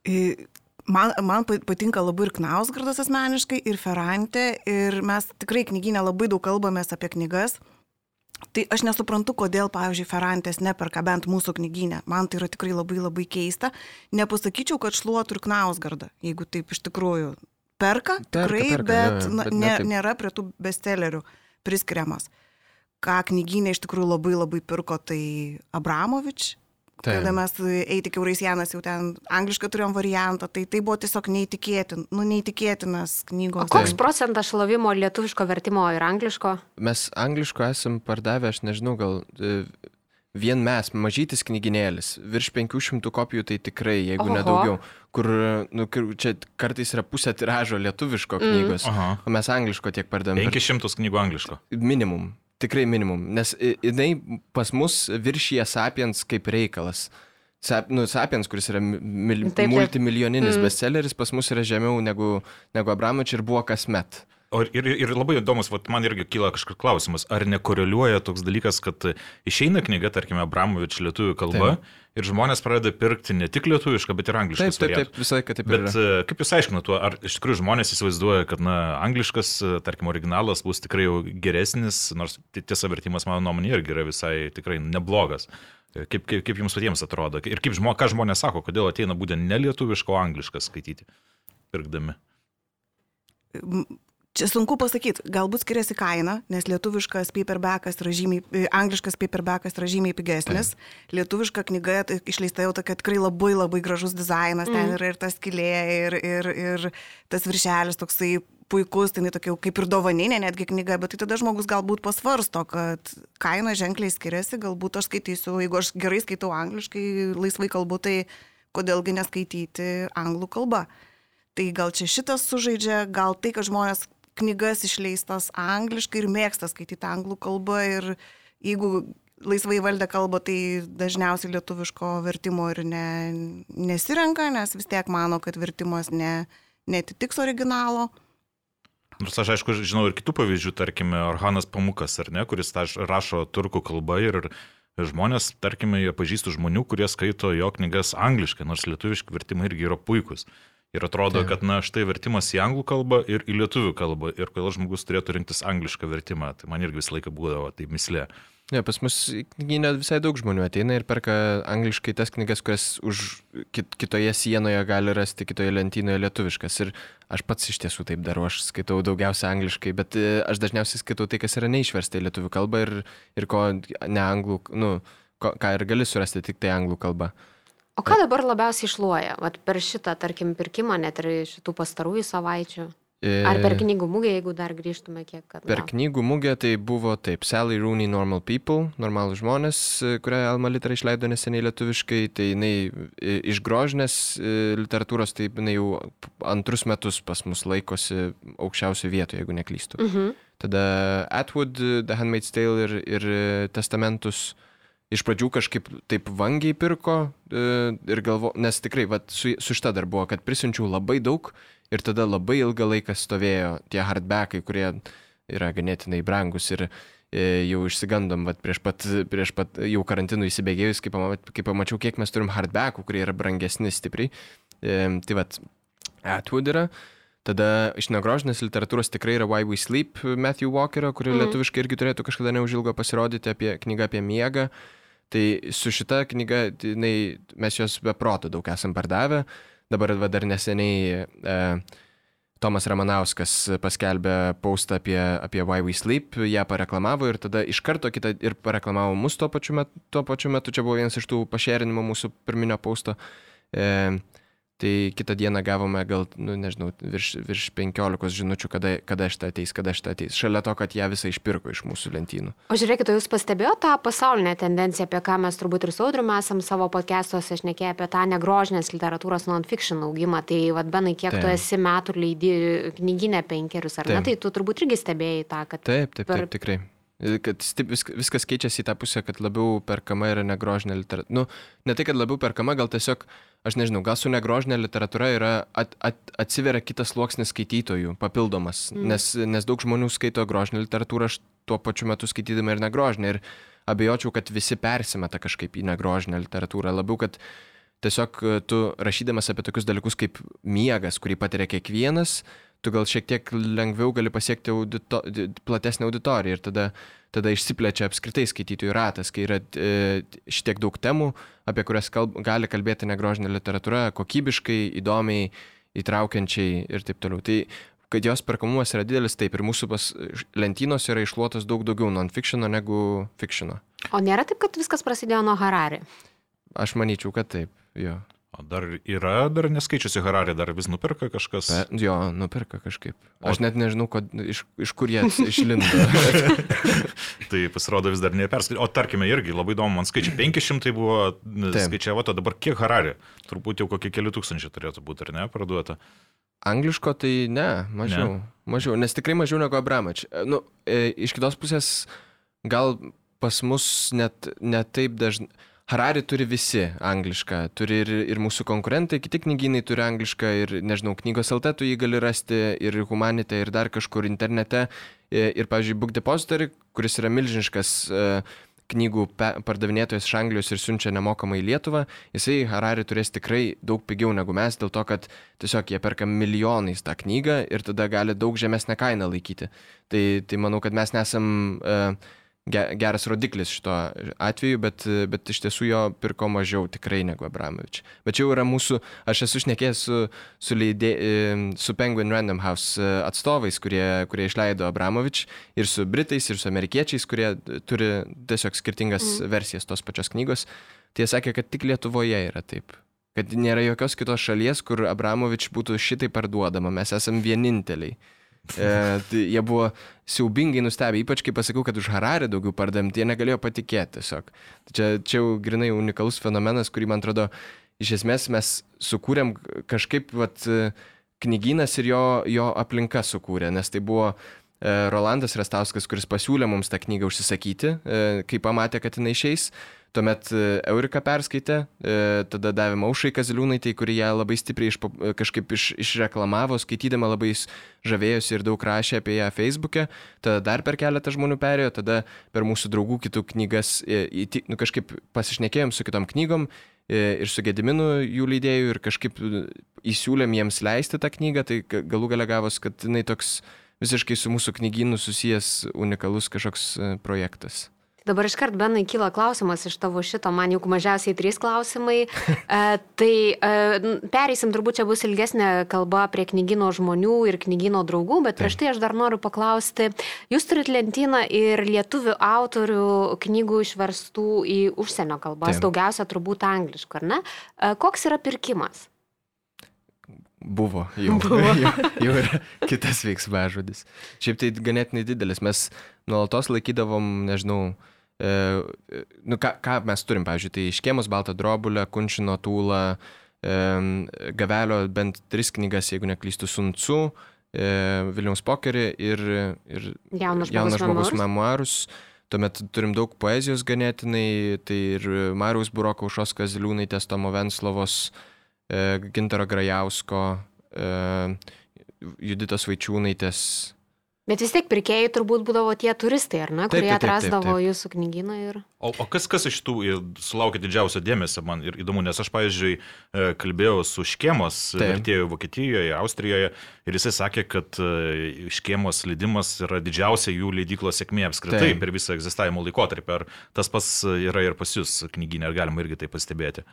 [LAUGHS] Man, man pa- patinka labai ir Knausgardas asmeniškai, ir Ferrantė, ir mes tikrai knyginė labai daug kalbamės apie knygas. Tai aš nesuprantu, kodėl, pavyzdžiui, Ferrantės neperka bent mūsų knyginę. Man tai yra tikrai labai labai keista. Nepasakyčiau, kad šluotų ir Knausgardą, jeigu taip iš tikrųjų perka, Perka, tikrai, perka, bet, na, bet ne, taip. nėra prie tų bestsellerių priskiriamas. Ką knyginė iš tikrųjų labai labai pirko, tai Abramovič, Taip. Kada mes eiti kiaurais sienas jau ten angliškai turėjom variantą, tai tai buvo tiesiog neįtikėtin, nu, neįtikėtinas O knygos. koks procentas šlovimo lietuviško vertimo ir angliško? Mes angliško esam pardavę, aš nežinau, gal e, vien mes, mažytis knyginėlis, virš 500 kopijų tai tikrai, jeigu Oho. nedaugiau, kur, nu, čia kartais yra pusė tiražo lietuviško knygos, Aha. o mes angliško tiek pardavėme. 500 knygų angliško. Minimum, tikrai minimum, nes jinai pas mus viršyje Sapiens kaip reikalas. Sap, nu, Sapiens, kuris yra mi- mil, Taip, taip. multimilioninis mm. bestselleris, pas mus yra žemiau negu, negu Abramovič ir buvo kasmet. O ir, ir, ir labai įdomus, vat, man irgi kyla kažkoks klausimas, ar nekoreliuoja toks dalykas, kad išeina knyga, tarkime, Abramovič lietuvių kalba Taip. Ir žmonės pradeda pirkti ne tik lietuvišką, bet ir anglišką. Taip, taip, taip, visą laiką taip ir Bet yra. e, kaip jūs aiškinate, tuo, ar iš tikrųjų žmonės įsivaizduoja, kad, na, angliškas, e, tarkim, originalas bus tikrai jau geresnis, nors ti- tiesa vertimas, mano nuomonė, irgi yra visai tikrai neblogas. E, Kaip, kaip, kaip jums patiems atrodo? Ir kaip žmo, ką žmonės sako, kodėl ateina būtent ne lietuviško, o anglišką skaityti, pirkdami? Čia sunku pasakyti, galbūt skiriasi kaina, nes lietuviškas paperbackas yra žymiai, e, angliškas paperbackas yra žymiai pigesnis. Lietuviška knyga tai išleista jau tokia tikrai labai labai gražus dizainas, ten yra ir tas kilė, ir, ir, ir tas viršelis toksai puikus, tai tokia kaip ir dovaninė netgi knyga, bet tai tada žmogus galbūt pasvarsto, kad kaina ženkliai skiriasi, galbūt aš skaitysiu, jeigu aš gerai skaitau angliškai, laisvai kalbu, tai kodėlgi neskaityti anglų kalbą. Tai gal čia šitas sužaidžia, gal tai, kad žmonės knygas išleistas angliškai ir mėgsta skaityti anglų kalbą ir jeigu laisvai valdę kalbą, tai dažniausiai lietuviško vertimo ir ne, nesirenka, nes vis tiek mano, kad vertimas ne, netitiks originalo. Nors aš aišku žinau ir kitų pavyzdžių, tarkime, Orhanas Pamukas, ar ne, kuris rašo turkų kalba ir žmonės, tarkime, pažįstų žmonių, kurie skaito jo knygas angliškai, nors lietuviški vertimai irgi yra puikus. Ir atrodo, Taip. kad, na, štai vertimas į anglų kalbą ir į lietuvių kalbą. Ir kodėl žmogus turėtų rinktis anglišką vertimą, tai man irgi visą laiką būdavo tai mislė. Ne, pas mus į knygyną visai daug žmonių ateina ir perka angliškai tas knygas, kurias už kit, kitoje sienoje gali rasti, kitoje lentynoje lietuviškas. Ir aš pats iš tiesų taip darau, aš skaitau daugiausia angliškai, bet e, aš dažniausiai skaitau tai, kas yra neišversta į lietuvių kalbą ir, ir ko ne anglų, nu, ko, ką ir gali surasti tik tai anglų kalba. O ką dabar labiausiai išluoja? Vat per šitą, tarkim, pirkimą, net ir šitų pastarųjų savaičių. Ar per E, knygų mugę, jeigu dar grįžtume kiek, kad... Per knygų mugę tai buvo taip, Sally Rooney Normal People, normalų žmonės, e, kurią Alma Litera išleido neseniai lietuviškai, tai jinai e, iš grožinės literatūros, tai jinai jau antrus metus pas mus laikosi aukščiausių vietų, jeigu neklystu. Mhm. Tada Atwood, The Handmaid's Tale ir, ir Testamentus iš pradžių kažkaip taip vangiai pirko e, ir galvo, nes tikrai, vat, su, su šita dar buvo, kad prisinčiau labai daug ir tada labai ilgą laiką stovėjo tie hardbackai, kurie yra ganėtinai brangus ir e, jau išsigandom, vat, prieš, pat, prieš pat jau karantinų įsibėgėjus, kai, pama, kai pamačiau, kiek mes turim hardbackų, kurie yra brangesni stipriai. E, tai vat, Atwood yra. Tada iš negrožinės literatūros tikrai yra Why We Sleep Matthew Walkerio, kuri mm. lietuviškai irgi turėtų kažkada neužilgo pasirodyti apie knygą apie miegą. Tai su šita knyga, jinai, mes jos be proto daug esam pardavę. Dabar va, dar neseniai e, Tomas Ramanauskas paskelbė postą apie, apie Why We Sleep, ją pareklamavo ir tada iš karto kitą ir pareklamavo mus tuo pačiu, metu, tuo pačiu metu. Čia buvo vienas iš tų pašėrinimų mūsų pirminio posto. E, Tai kitą dieną gavome gal, nu, nežinau, virš, virš 15 žinučių, kada, kada šitą ateis, kada šitą ateis. Šalia to, kad ją visą išpirko iš mūsų lentynų. O žiūrėkite, jūs pastebėjote tą pasaulinę tendenciją, apie ką mes turbūt ir saudriu esam savo podcastuose šnekėję apie tą negrožinės literatūros non-fiction augimą. Tai vad, Benai, kiek Taip. tu esi metų leidži knyginę penkerius, ar ne? Taip. Tai tu turbūt irgi stebėjai tą, kad... Taip, taip, Per- taip, tikrai. Kad stip, vis, viskas keičiasi į tą pusę, kad labiau perkama yra negrožinė literatūra. Nu, ne tai, kad labiau perkama, gal tiesiog, aš nežinau, gal su negrožinė literatūra yra at, at, atsiveria kitas sluoksnis skaitytojų, papildomas. Mm. Nes, nes daug žmonių skaito grožinę literatūrą, aš tuo pačiu metu skaitydama ir negrožinę. Ir abejočiau, kad visi persimeta kažkaip į negrožinę literatūrą. Labiau, kad tiesiog tu rašydamas apie tokius dalykus kaip miegas, kurį patiria kiekvienas, tu gal šiek tiek lengviau gali pasiekti audito, di- platesnę auditoriją ir tada, tada išsiplečia apskritai skaitytojų ratas, kai yra e, šitiek daug temų, apie kurias kalb, gali kalbėti negrožinė literatūra, kokybiškai, įdomiai, įtraukiančiai ir taip toliau. Tai kad jos perkamumas yra didelis, taip ir mūsų pas lentynos yra išluotas daug daugiau non-fictiono negu fictiono. O nėra taip, kad viskas prasidėjo nuo Harari. Aš manyčiau, kad taip, jo. O dar yra, dar neskaičiusi Hararė, dar vis nuperka kažkas. Pe, jo, nupirka kažkaip. Aš net nežinau, kod, iš, iš kur jie [LAUGHS] išlindo. Tai pasirodo vis dar neperskaičiu. O tarkime, irgi labai įdomu, man skaičiai 500 buvo Taip. skaičiavo, o dabar kiek Hararė? Turbūt jau kokie keli tūkstančiai turėtų būti, ar ne, parduota. Angliško tai ne, mažiau. Ne. Mažiau, nes tikrai mažiau negu Abramač. Nu, e, iš kitos pusės, gal pas mus net, net taip dažnai. Harari turi visi anglišką, turi ir, ir mūsų konkurentai, kiti knygynai turi anglišką ir, nežinau, knygos LT tu jį gali rasti ir Humanite, ir dar kažkur internete. E, Ir, pavyzdžiui, Book Depository, kuris yra milžiniškas e, knygų pardavinėtojas iš Anglijos ir siunčia nemokamai į Lietuvą, jisai Harari turės tikrai daug pigiau negu mes, dėl to, kad tiesiog jie perka milijonais tą knygą ir tada gali daug žemesnę kainą laikyti. Tai, tai manau, kad mes nesam uh, geras rodiklis šito atveju, bet, bet iš tiesų jo pirko mažiau tikrai negu Abramovič. Bet čia jau yra mūsų, aš esu šnekėjęs su, su, leidė, su Penguin Random House e, atstovais, kurie, kurie išleido Abramovič, ir su Britais, ir su amerikiečiais, kurie turi tiesiog skirtingas mm. versijas tos pačios knygos. Tai jie sakė, kad tik Lietuvoje yra taip. Kad nėra jokios kitos šalies, kur Abramovič būtų šitai parduodama. Mes esam vieninteliai. E, tai jie buvo siaubingai nustebę, ypač kai pasakiau, kad už Hararį daugiau pardavėm, tai jie negalėjo patikėti tiesiog. Tai Čia, čia jau grinai unikalus fenomenas, kurį, man atrodo, iš esmės mes sukūrėm kažkaip, vat, knygynas ir jo, jo aplinka sukūrė, nes tai buvo e, Rolandas Rastauskas, kuris pasiūlė mums tą knygą užsisakyti, e, kai pamatė, kad jinai išeis. Tuomet e, Eurika perskaitė, tada davė Maušai Kaziliūnaitai, kuri ją labai stipriai iš, kažkaip iš, išreklamavo, skaitydama labai žavėjosi ir daug rašė apie ją Facebook'e. Tada dar per keletą žmonių perėjo, tada per mūsų draugų kitų knygas nu, kažkaip pasišnekėjom su kitom knygom ir su Gediminu jų leidėjų ir kažkaip įsiūlėm jiems leisti tą knygą, tai galų gale gavos, kad jinai toks visiškai su mūsų knygynu susijęs unikalus kažkoks e, projektas. Dabar iškart, Benai, kyla klausimas iš tavo šito, man juk mažiausiai trys klausimai. [LAUGHS] E, tai e, pereisim, turbūt čia bus ilgesnė kalba prie knygino žmonių ir knygino draugų, bet prieš tai aš dar noriu paklausti, jūs turit lentyną ir lietuvių autorių knygų išverstų į užsienio kalbas, Taip. daugiausia turbūt angliškų, ar ne? E, koks yra pirkimas? Buvo, [LAUGHS] jau, Buvo. [LAUGHS] jau, jau yra kitas veiksmažodis. Šiaip tai ganėtinai didelis. Mes nuolatos laikydavom, nežinau, nu, ką, ką mes turim, pavyzdžiui, tai iškėmus baltą drobulę, kunčino tūlą, e, gavelio bent tris knygas, jeigu neklystu, suncu, e, Vilniaus pokerį ir, ir jaunas žmogus, žmogus memoarus. Tuomet turim daug poezijos ganėtinai, tai ir Mariaus Buroko, Ušos Kaziliūnaitės, Tomo Venslovos, E, Gintaro Grajausko, e, Juditos Vaičiūnaitės. Bet vis tiek pirkėjai turbūt būdavo tie turistai, ar ne, kurie taip, taip, taip, atrasdavo taip, taip. jūsų knyginą. Ir... O, o kas, kas iš tų sulaukia didžiausio dėmesio man ir įdomu, nes aš, pavyzdžiui, e, kalbėjau su Škėmos vertėjų Vokietijoje, Austrijoje ir jisai sakė, kad Škėmos leidimas yra didžiausia jų leidyklos sėkmė apskritai taip. per visą egzistavimo laikotarpį. Ar tas pats yra ir pas jūs knyginė, ar galima irgi tai pastebėti?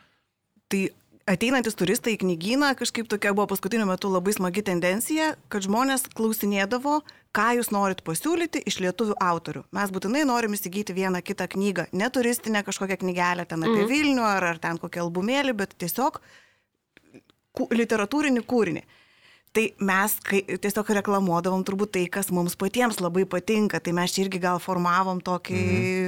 Tai ateinantis turistai į knygyną, kažkaip tokia buvo paskutiniu metu labai smagi tendencija, kad žmonės klausinėdavo, ką jūs norit pasiūlyti iš lietuvių autorių. Mes būtinai norim įsigyti vieną kitą knygą, ne turistinę kažkokią knygelę ten apie mm. Vilnių ar, ar ten kokią albumėlį, bet tiesiog literatūrinį kūrinį. Tai mes kai, tiesiog reklamuodavom turbūt tai, kas mums patiems labai patinka, tai mes irgi gal formavom tokį...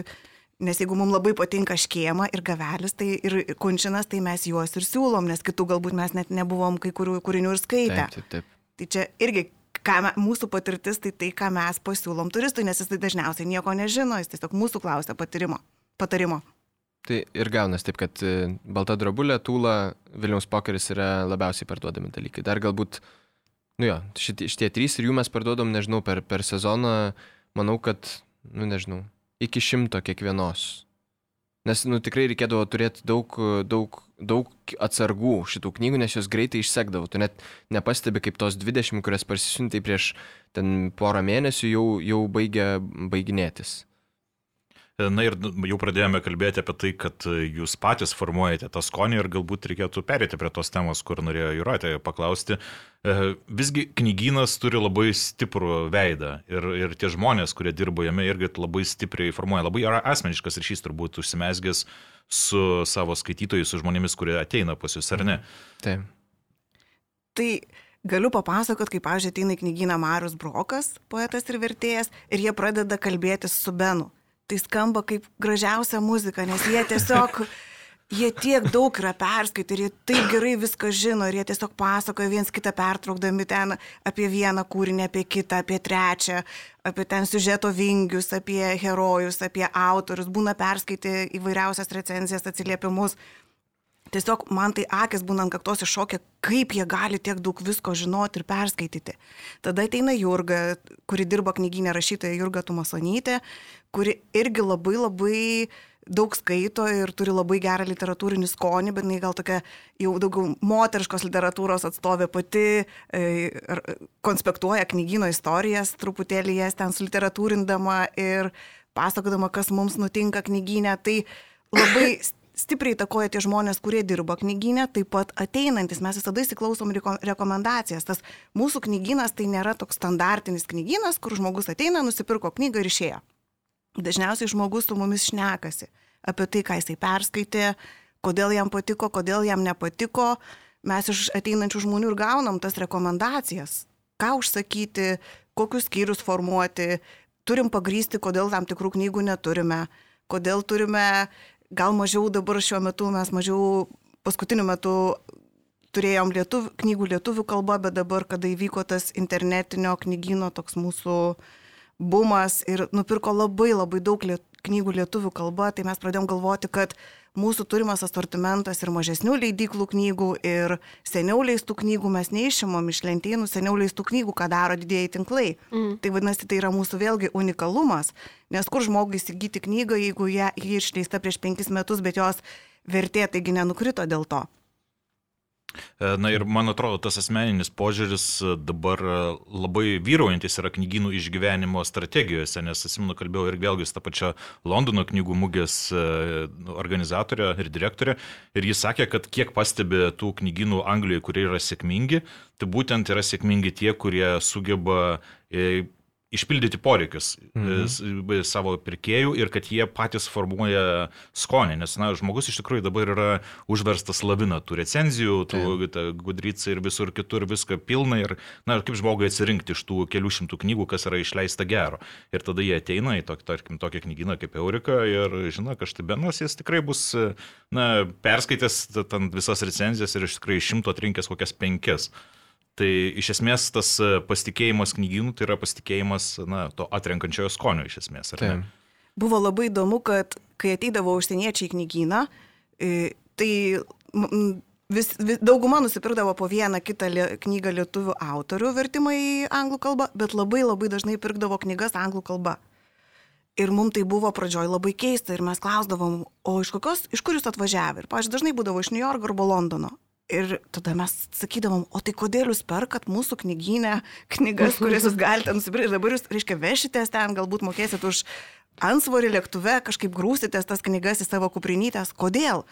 Mm Nes jeigu mums labai patinka škėma ir gavelis, tai ir kunčinas, tai mes juos ir siūlom, nes kitų galbūt mes net nebuvom kai kurių kūrinių ir skaitę. Taip, taip, taip. Tai čia irgi ką, mūsų patirtis, tai tai, ką mes pasiūlom turistui, nes jis tai dažniausiai nieko nežino, jis tiesiog mūsų klausia patyrimo, patarimo. Tai ir gaunas taip, kad e, balta drobulė, tūla, Vilniaus pokeris yra labiausiai parduodami dalykai. Dar galbūt, nu jo, šitie, šitie trys ir jų mes parduodam, nežinau, per, per sezoną, manau, kad, nu nežinau, iki šimto kiekvienos. Nes, nu, tikrai reikėdavo turėti daug, daug, daug atsargų šitų knygų, nes jos greitai išsekdavo. Tu net nepastebi, kaip tos 20, kurias parsisiuntai prieš ten porą mėnesių, jau, jau baigia baiginėtis. Na ir jau pradėjome kalbėti apie tai, kad jūs patys formuojate tą skonį ir galbūt reikėtų perėti prie tos temos, kur norėjo Juratė paklausti. E, visgi knygynas turi labai stiprų veidą ir, ir tie žmonės, kurie dirba jame, irgi labai stipriai formuoja. Labai asmeniškas ryšys turbūt užsimesgęs su savo skaitytojais, su žmonėmis, kurie ateina pas jūs, ar ne? Taip. Tai galiu papasakot, kaip, pavyzdžiui, ateina į knygyną Marius Brokas, poetas ir vertėjas, ir jie pradeda kalbėtis su Benu tai skamba kaip gražiausia muzika, nes jie tiesiog, jie tiek daug yra perskaitę ir jie taip gerai viską žino ir jie tiesiog pasakoja viens kitą pertraukdami ten apie vieną kūrinį, apie kitą, apie trečią, apie ten siužeto vingius, apie herojus, apie autorius, būna perskaitę įvairiausias recenzijas, atsiliepimus. Tiesiog man tai akis būna ant kaktos iššokia, kaip jie gali tiek daug visko žinoti ir perskaityti. Tada ateina Jurga, kuri dirba knyginė rašytoja Jurga Tumasonytė, kuri irgi labai labai daug skaito ir turi labai gerą literatūrinį skonį, bet jinai gal tokia jau daugiau moteriškos literatūros atstovė pati, e, konspektuoja knygino istorijas, truputėlį jas ten suliteratūrindama ir pasakodama, kas mums nutinka knyginė. Tai labai stipriai takoja tie žmonės, kurie dirba knyginė, taip pat ateinantis. Mes visada įsiklausom rekomendacijas. Tas mūsų knyginas tai nėra toks standartinis knyginas, kur žmogus ateina, nusipirko knygą ir išėjo. Dažniausiai žmogus su mumis šnekasi apie tai, ką jisai perskaitė, kodėl jam patiko, kodėl jam nepatiko. Mes iš ateinančių žmonių ir gaunam tas rekomendacijas, ką užsakyti, kokius skyrius formuoti, turim pagrysti, kodėl tam tikrų knygų neturime, kodėl turime gal mažiau dabar šiuo metu mes mažiau paskutiniu metu turėjom lietuv, knygų lietuvių kalba, bet dabar, kada įvyko tas internetinio knygyno toks mūsų bumas ir nupirko labai labai daug liet, knygų lietuvių kalba, tai mes pradėjom galvoti, kad mūsų turimas asortimentas ir mažesnių leidyklų knygų, ir seniau leistų knygų mes neišimom iš lentynų, seniau leistų knygų, ką daro didėjai tinklai. Mm. Tai vadinasi, tai yra mūsų vėlgi unikalumas, nes kur žmogui įsigyti knygą, jeigu ją, išleista prieš penkis metus, bet jos vertė taigi nenukrito dėl to. E, na ir man atrodo, tas asmeninis požiūris e, dabar e, labai vyraujantis yra knygynų išgyvenimo strategijose, nes atsimenu, kalbėjau ir vėlgi su tą pačią Londono knygų mugės organizatorė ir direktorė, ir jis sakė, kad kiek pastebi tų knygynų Anglijoje, kurie yra sėkmingi, tai būtent yra sėkmingi tie, kurie sugeba išpildyti poreikius mhm. savo pirkėjų ir kad jie patys formuoja skonį, nes na, žmogus iš tikrųjų dabar yra užverstas lavina tų recenzijų, tų gudrycai ir visur kitur viską pilna ir na, kaip žmogui atsirinkti iš tų kelių šimtų knygų, kas yra išleista gero. Ir tada jie ateina į tokį, tarkim, tokią knyginą kaip Eurika ir žino, kad štai Benas jis tikrai bus na, perskaitęs visas recenzijas ir iš tikrai šimto atrinkęs kokias penkias. Tai iš esmės tas e, pasitikėjimas knygynų tai yra pasitikėjimas na, to atrenkančiojo skonio iš esmės. Buvo labai įdomu, kad kai ateidavo užsieniečiai į knygyną, e, tai vis, vis, dauguma nusipirkdavo po vieną kitą li, knygą lietuvių autorių vertimą į anglų kalbą, bet labai labai dažnai pirkdavo knygas anglų kalba. Ir mums tai buvo pradžioj labai keista ir mes klausdavom, o iš, kokios, iš kur jūs atvažiavę? Ir, pažiūrėjau, dažnai būdavo iš New York arba Londono. Ir tada mes sakydavom, o tai kodėl jūs perkat mūsų knyginę knygas, [LAUGHS] kurias jūs galite nusipirkti ir dabar jūs, reiškia, vešitės ten, galbūt mokėsit už ansvorį lėktuve, kažkaip grūsitės tas knygas į savo kuprinytės. Kodėl?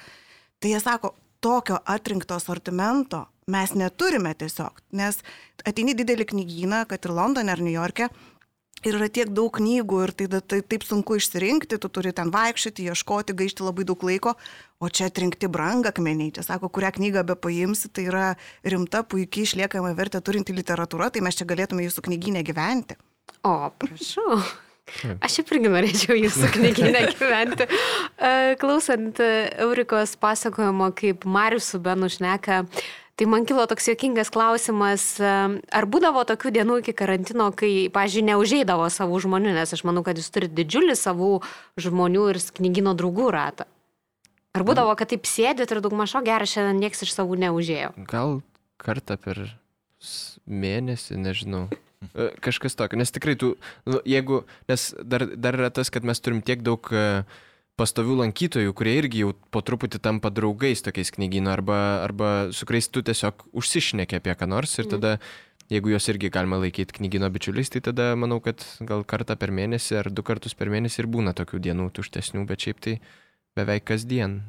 Tai jie sako, tokio atrinkto sortimento mes neturime tiesiog, nes ateini didelį knygyną, kad ir Londone ar New York'e, Ir yra tiek daug knygų ir tai, tai taip sunku išsirinkti, tu turi ten vaikščioti, ieškoti, gaišti labai daug laiko, o čia atrinkti brangakmeniai. Čia sako, kurią knygą be paimsi, tai yra rimta, puikiai išliekama vertė turinti literatūra, tai mes čia galėtume jūsų knyginę gyventi. O, prašau. Aš šiaip irgi norėčiau jūsų knyginę [LAUGHS] gyventi. E, klausant Eurikos pasakojimo, kaip Marius su Benu šneka, Tai man kilo toks jokingas klausimas, ar būdavo tokių dienų iki karantino, kai, pažiūrėjau, neužeidavo savų žmonių, nes aš manau, kad jūs turite didžiulį savų žmonių ir knygino draugų ratą. Ar būdavo, kad taip sėdėt ir daug mažo gerai, šiandien niekas iš savų neužėjo? Gal kartą per mėnesį, nežinau. E, kažkas tokio, nes tikrai tu, nu, jeigu, nes dar, dar yra tas, kad mes turim tiek daug uh, pastovių lankytojų, kurie irgi jau po truputį tampa draugais tokiais knygynų arba, arba su kuriais tu tiesiog užsišnekė apie ką nors ir mhm. tada, jeigu juos irgi galima laikyti knygyno bičiuliais, tai tada manau, kad gal kartą per mėnesį ar du kartus per mėnesį ir būna tokių dienų tuštesnių, bet šiaip tai beveik kasdien.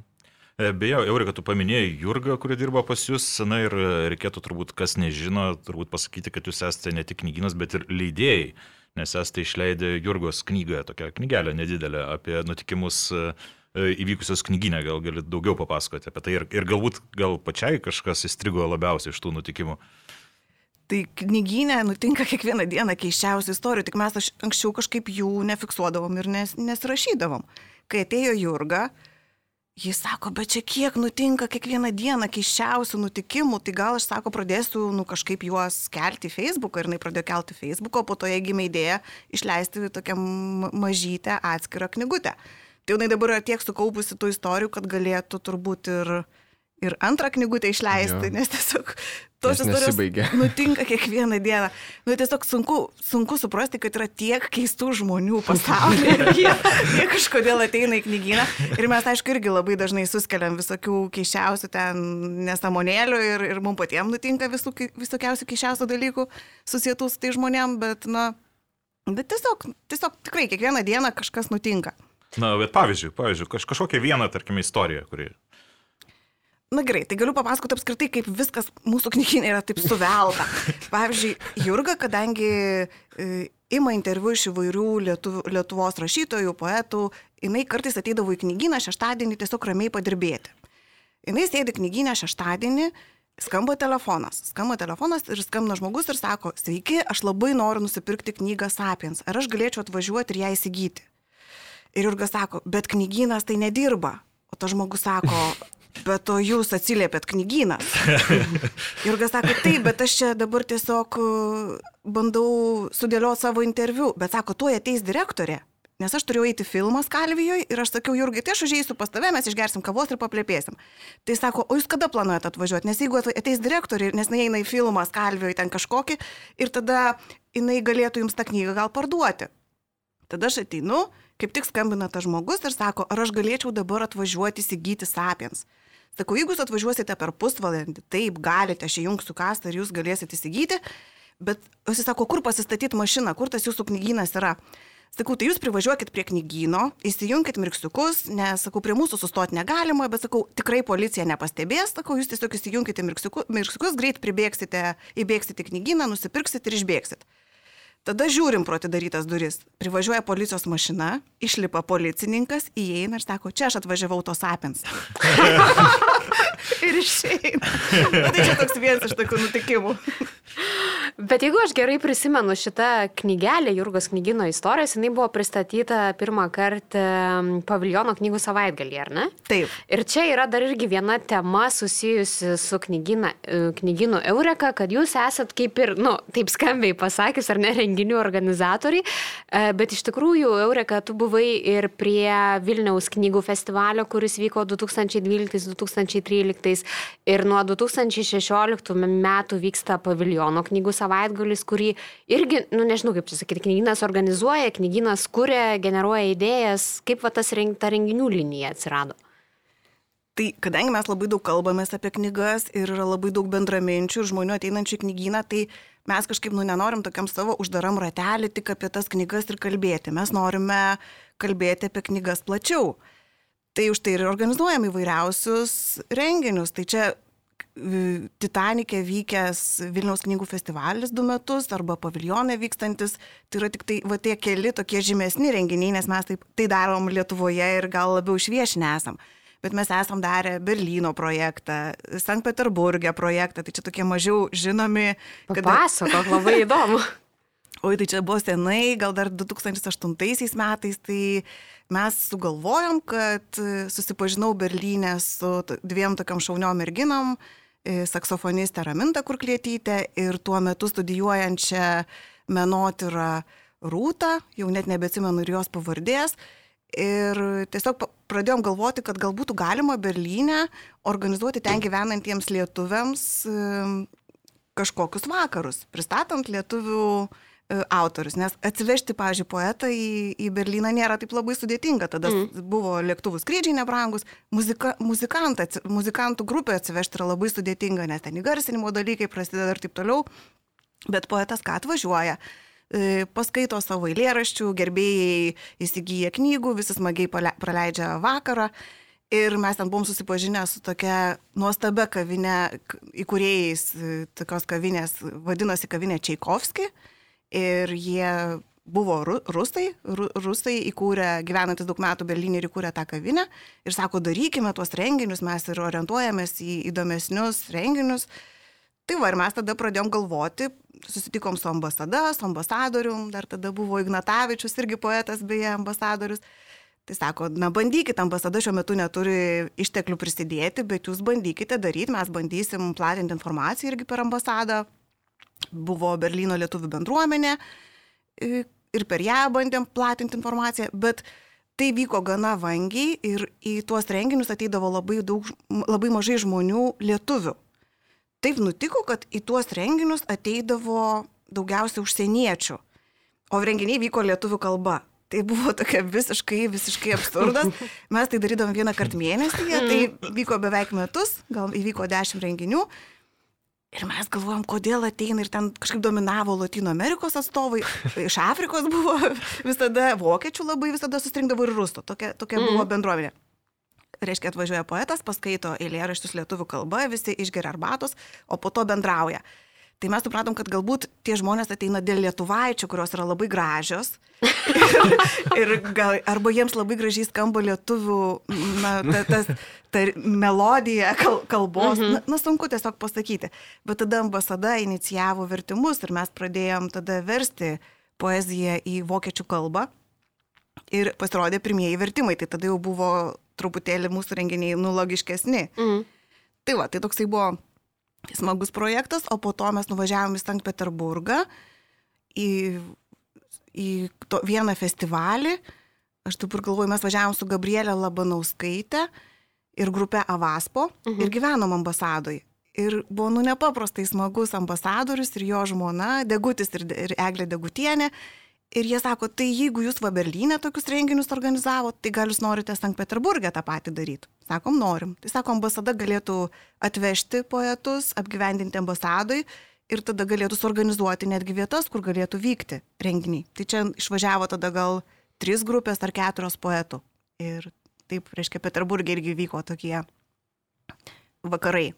E, beje, Eurika, tu paminėjai Jurgą, kuri dirba pas jūs, na ir reikėtų turbūt, kas nežino, turbūt pasakyti, kad jūs esate ne tik knyginas, bet ir leidėjai nes estai išleidė Jurgos knygą, tokią knygelę nedidelę apie nutikimus e, e, įvykusios knyginę, gal galit daugiau papasakoti apie tai ir, ir galbūt gal pačiai kažkas įstrigo labiausiai iš tų nutikimų. Tai knyginė nutinka kiekvieną dieną keiščiausių istorijų, tik mes anksčiau kažkaip jų nefiksuodavom ir nes, nesirašydavom. Kai atėjo Jurga, uh, Jis sako, bet čia kiek nutinka kiekvieną dieną keiščiausių nutikimų, tai gal aš sako, pradėsiu nu, kažkaip juos kelti Facebooką ir jinai pradėjo kelti Facebooką, po to jai gimė idėja išleisti tokią mažytę atskirą knygutę. Tai jinai dabar yra tiek sukaupusi tų istorijų, kad galėtų turbūt ir ir antrą knygutę išleisti, jo. nes tiesiog tos istorijos [LAUGHS] nutinka kiekvieną dieną. Nu, tiesiog sunku, sunku suprasti, kad yra tiek keistų žmonių pasaulyje ir jie, jie kažkodėl ateina į knygyną. Ir mes, aišku, irgi labai dažnai suskeliam visokių keišiausių ten nesamonėlių ir, ir mums patiems nutinka visų, visokiausių keišiausių dalykų susijętų su tai žmonėm, bet, na, bet tiesiog, tiesiog tikrai kiekvieną dieną kažkas nutinka. Na, bet pavyzdžiui, pavyzdžiui kaž, kažkokią vieną, tarkime, istoriją, kuri Na gerai, tai galiu papasakoti apskritai, kaip viskas mūsų knyginė yra taip suvelta. [LAUGHS] Pavyzdžiui, Jurga, kadangi e, ima interviu iš įvairių Lietuv, Lietuvos rašytojų, poetų, jinai kartais ateidavo į knyginą šeštadienį tiesiog ramiai padirbėti. Jinai sėdi knyginę šeštadienį, skamba telefonas. Skamba telefonas ir skambina žmogus ir sako, sveiki, aš labai noriu nusipirkti knygą Sapiens. Ar aš galėčiau atvažiuoti ir ją įsigyti? Ir Jurga sako, bet knyginas tai nedirba. O tas žmogus sako, bet o jūs atsiliepėt knygyną. [LAUGHS] Jurgas sako, taip, bet aš čia dabar tiesiog uh, bandau sudėlioti savo interviu, bet sako, tuoj ateis direktorė. Nes aš turėjau eiti filmas Kalvijoje ir aš sakiau, Jurgai, tai aš užėjsiu pas tave, mes išgersim kavos ir paplėpėsim. Tai sako, o jūs kada planuojate atvažiuoti? Nes jeigu ateis direktorė, nes neįeina į filmas Kalvijoje ten kažkokį ir tada jinai galėtų jums tą knygą gal parduoti. Tada aš ateinu, kaip tik skambina tas žmogus ir sako, ar aš galėčiau dabar atvažiuoti įsigyti sapiens. Sakau, jeigu jūs atvažiuosite per pusvalandį, taip galite, aš įjungsiu kastą ir jūs galėsite įsigyti, bet jis sako, kur pasistatyti mašiną, kur tas jūsų knygynas yra. Sakau, tai jūs privažiuokit prie knygyno, įsijunkit mirksiukus, nes, sakau, prie mūsų sustoti negalima, bet, sakau, tikrai policija nepastebės, sakau, jūs tiesiog įsijunkite mirksiukus, mirksiukus greit pribėgsite, įbėgsite į knygyną, nusipirksit ir išbėgsit. Tada žiūrim pro atidarytas duris. Privažiuoja policijos mašina, išlipa policininkas, įeina ir sako, čia aš atvažiavau tos apins. [LAUGHS] ir išeina. Na, tai čia toks vienas iš tokių nutikimų. Bet jeigu aš gerai prisimenu šitą knygelę, Jurgos knygino istorijos, jinai buvo pristatyta pirmą kartą paviljono knygų savaitgalį, ar ne? Taip. Ir čia yra dar irgi viena tema susijusi su knygina, e, knyginu Eureka, kad jūs esat kaip ir, nu, taip skambiai pasakys, ar ne, renginių organizatoriai, e, bet iš tikrųjų Eureka, tu buvai ir prie Vilniaus knygų festivalio, kuris vyko 2012-2013 ir nuo 2016 metų vyksta paviljono knygų savaitgalis, kurį irgi, nu nežinau kaip čia sakyti, knyginas organizuoja, knyginas kuria, generuoja idėjas, kaip va tas reng, ta renginių linija atsirado. Tai kadangi mes labai daug kalbamės apie knygas ir yra labai daug bendraminčių ir žmonių ateinančių į knygyną, tai mes kažkaip, nu, nenorim tokiam savo uždaram ratelį tik apie tas knygas ir kalbėti. Mes norime kalbėti apie knygas plačiau. Tai už tai ir organizuojam įvairiausius renginius. Tai čia Titanikė vykęs Vilniaus knygų festivalis du metus arba paviljonai vykstantis, tai yra tik tai va, tie keli tokie žymesni renginiai, nes mes taip, tai darom Lietuvoje ir gal labiau išviešinę esam. Bet mes esam darę Berlyno projektą, Sankt Peterburgė projektą, tai čia tokie mažiau žinomi. Kada... Pasakok, labai įdomu. [LAUGHS] Oi, tai čia buvo senai, gal dar 2008 metais, tai mes sugalvojom, kad susipažinau Berlyne su dviem tokiam šauniom merginom, E, saksofonistę Ramintą Kurklėtytę ir tuo metu studijuojančią menotyrą Rūtą, jau net nebeatsimenu ir jos pavardės. Ir tiesiog pradėjom galvoti, kad gal būtų galima Berlyne organizuoti ten gyvenantiems lietuviams e, kažkokius vakarus, pristatant lietuvių E, autorius, nes atsivežti, pažiūrėjau, poetą į, į Berliną nėra taip labai sudėtinga. Tada mm. buvo lėktuvų skrydžiai nebrangus, muzika, muzikantų grupė atsivežti yra labai sudėtinga, nes ten įgarsinimo dalykai prasideda ir taip toliau. Bet poetas ką atvažiuoja? E, paskaito savo eilėraščių, gerbėjai įsigyja knygų, visi smagiai praleidžia vakarą. Ir mes ten buvom susipažinę su tokia nuostabia kavinė, įkūrėjais e, tokios kavinės, vadinosi kavinė Čaikovski. Mhm ir jie buvo ru, rusai, ru, rusai įkūrė, gyvenantis daug metų Berlyne ir įkūrė tą kavinę ir sako, darykime tuos renginius, mes ir orientuojamės į įdomesnius renginius. Tai va, ir mes tada pradėjom galvoti, susitikom su ambasada, su ambasadorium, dar tada buvo Ignatavičius, irgi poetas, beje, ambasadorius. Tai sako, na bandykite, ambasada šiuo metu neturi išteklių prisidėti, bet jūs bandykite daryti, mes bandysim platinti informaciją irgi per ambasadą, buvo Berlyno lietuvių bendruomenė ir per ją bandėm platinti informaciją, bet tai vyko gana vangiai ir į tuos renginius ateidavo labai, daug, labai mažai žmonių lietuvių. Taip nutiko, kad į tuos renginius ateidavo daugiausia užsieniečių, o renginiai vyko lietuvių kalba. Tai buvo tokia visiškai, visiškai absurdas. [LAUGHS] Mes tai darydavom vieną kartą mėnesyje, tai vyko beveik metus, gal įvyko dešimt renginių. Ir mes galvojom, kodėl ateina ir ten kažkaip dominavo Latino Amerikos atstovai, iš Afrikos buvo visada, vokiečių labai visada susirinkdavo ir rusų, tokia, tokia mm. buvo mhm. bendruomenė. Reiškia, atvažiuoja poetas, paskaito eilėraščius lietuvių kalba, visi išgeria arbatos, o po to bendrauja. Tai mes supratom, kad galbūt tie žmonės ateina dėl lietuvaičių, kurios yra labai gražios. ir, [LAUGHS] ir gal, arba jiems labai gražiai skamba lietuvių na, ta, tas, ta melodija kal, kalbos. Mhm. Na, na, sunku tiesiog pasakyti. Bet tada ambasada inicijavo vertimus ir mes pradėjom tada versti poeziją į vokiečių kalbą. Ir pasirodė pirmieji vertimai, tai tada jau buvo truputėlį mūsų renginiai nulogiškesni. Mhm. Tai va, tai toksai buvo smagus projektas, o po to mes nuvažiavome į Sankt Peterburgą į, į to, vieną festivalį. Aš dabar galvoju, mes važiavom su Gabrielė Labanauskaitė ir grupė Avaspo mhm. ir gyvenom ambasadoj. Ir buvo nu nepaprastai smagus ambasadorius ir jo žmona, Degutis ir, ir Eglė Degutienė. Ir jie sako, tai jeigu jūs va Berlyne tokius renginius organizavo, tai gal jūs norite Sankt Peterburgė tą patį daryti. Sakom, norim. Tai sako, ambasada galėtų atvežti poetus, apgyvendinti ambasadoj ir tada galėtų suorganizuoti netgi vietas, kur galėtų vykti renginiai. Tai čia išvažiavo tada gal trys grupės ar keturios poetų. Ir taip, reiškia, Peterburgė irgi vyko tokie vakarai.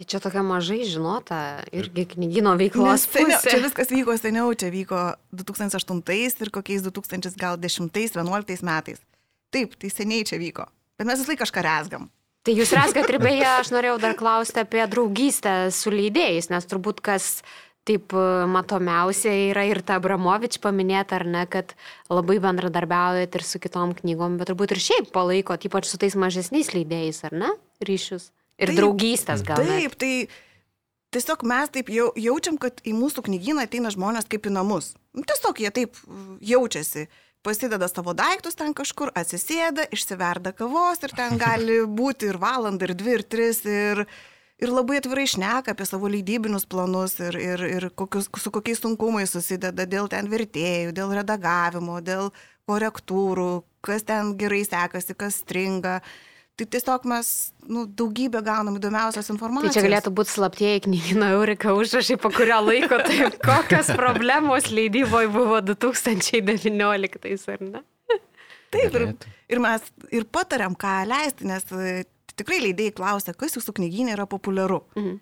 Tai čia tokia mažai žinota irgi knygino veiklos pusė. čia viskas vyko seniau, čia vyko 2008 ir kokiais 2010-2011 metais. Taip, tai seniai čia vyko. Bet mes vis laik kažką resgam. Tai jūs raskat ir beje, aš norėjau dar klausti apie draugystę su leidėjais, nes turbūt kas taip e, matomiausia yra ir ta Abramovič paminėta, ar ne, kad labai bendradarbiaujat ir su kitom knygom, bet turbūt ir šiaip palaikot, ypač su tais mažesniais leidėjais, ar ne, ryšius. Ir Taip, draugystės gal. Taip, tai tiesiog mes taip jau, jaučiam, kad į mūsų knygyną ateina žmonės kaip į namus. Nu, Tiesiog jie taip uh, jaučiasi. Pasideda savo daiktus ten kažkur, atsisėda, išsiverda kavos ir ten [LAUGHS] gali būti ir valandą, ir dvi, ir tris, ir, ir labai atvirai šneka apie savo leidybinius planus ir, ir, ir kokius, su kokiais sunkumais susideda dėl ten vertėjų, dėl redagavimo, dėl korektūrų, kas ten gerai sekasi, kas stringa. Tai tiesiog mes nu, daugybę gaunam įdomiausios Tai informacijos. čia galėtų būti slaptieji knygino Eurika užrašai, po kurio laiko, tai [LAUGHS] kokios problemos leidyboje buvo 2019, ar ne? Taip, ir, ir mes ir patariam, ką leisti, nes e, tikrai leidėjai klausia, kas jūsų knygynė yra populiaru Mhm.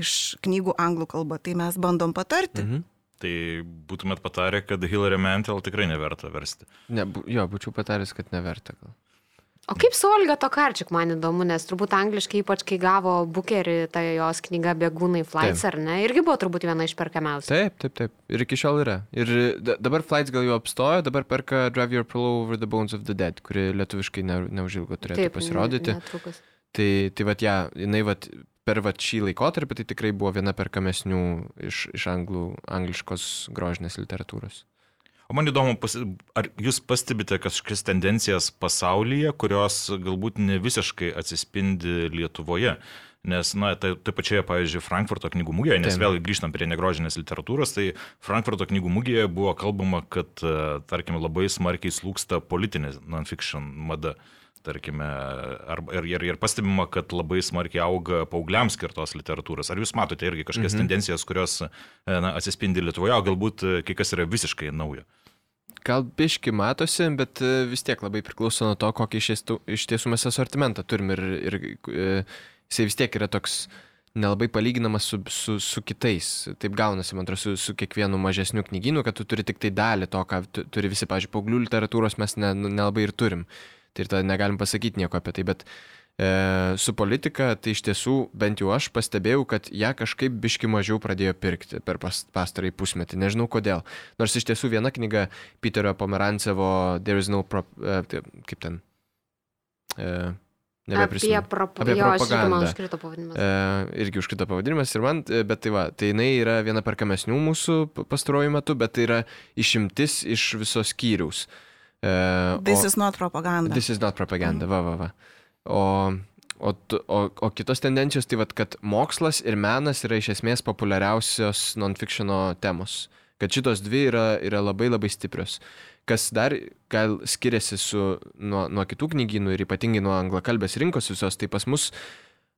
iš knygų anglų kalba. Tai mes bandom patarti. Mhm. Tai būtumėt patarę, kad Hillary Mantel tikrai neverta versti. Ne, bu, jo, būčiau pataręs, kad neverta gal. O kaip su Olga Tokarčik, man įdomu, nes turbūt angliškai, ypač kai gavo bukerį, ta jos knyga Bėgūnai Flights, ar ne, irgi buvo turbūt viena iš perkamiausių. Taip, taip, taip. Ir iki šiol yra. Ir da, dabar flights gal jau apstojo, dabar perka Drive Your Pillow Over the Bones of the Dead, kuri lietuviškai ne, neužilgo turėtų Taip, pasirodyti. ne-. Tai, tai vat, ja, jinai vat, per vat, šį laikotarpį tai tikrai buvo viena perkamesnių iš, iš anglų, angliškos grožinės literatūros. O man įdomu, ar jūs pastebite kažkokias tendencijas pasaulyje, kurios galbūt ne visiškai atsispindi Lietuvoje? Nes, na, tai, tai pačioje, pavyzdžiui, Frankfurto knygų mugėje, nes Taip. vėl grįžtam prie negrožinės literatūros, tai Frankfurto knygų mugėje buvo kalbama, kad, e, tarkim, labai smarkiai slūksta politinė non-fiction mada. Tarkime, arba, ir, ir, ir pastebima, kad labai smarkiai auga paaugliams skirtos literatūros. Ar jūs matote irgi kažkokias mhm. tendencijas, kurios e, na, atsispindi Lietuvoje, o galbūt e, kai kas yra visiškai naujo? Gal biški matosi, bet e, vis tiek labai priklauso nuo to, kokį iš tiesų, mes asortimentą turim ir, ir e, jisai vis tiek yra toks nelabai palyginamas su, su, su kitais. Taip gaunasi, man atrodo, su, su kiekvienu mažesniu knygynu, kad tu turi tik tai dalį to, ką tu, turi visi, pažiūrėjau, paauglių literatūros mes ne, nelabai ir turim. Tai ir tada negalim pasakyti nieko apie tai, bet e, su politika, tai iš tiesų bent jau aš pastebėjau, kad ją kažkaip biški mažiau pradėjo pirkti per pas, pastarąjį pusmetį. Nežinau kodėl. Nors iš tiesų viena knyga Peterio Pomerancevo There is no prop, e, tai kaip ten. E, Apie, nebeprisimenu. prop... Apie jo, aš irgi man propagandą. užkrito pavadinimas. E, irgi užkrito pavadinimas ir man, e, bet tai va, tai jinai yra viena perkamesnių mūsų pastaruoju metu, bet tai yra išimtis iš visos skyriaus. E, This o- is not propaganda. This is not propaganda, va, va, va. O, o, o, o kitos tendencijos, tai vad, kad mokslas ir menas yra iš esmės populiariausios non-fictiono temos. Kad šitos dvi yra, yra labai labai stiprios. Kas dar gal skiriasi su, nuo, nuo kitų knygynų ir ypatingai nuo anglakalbės rinkos visos, tai pas mus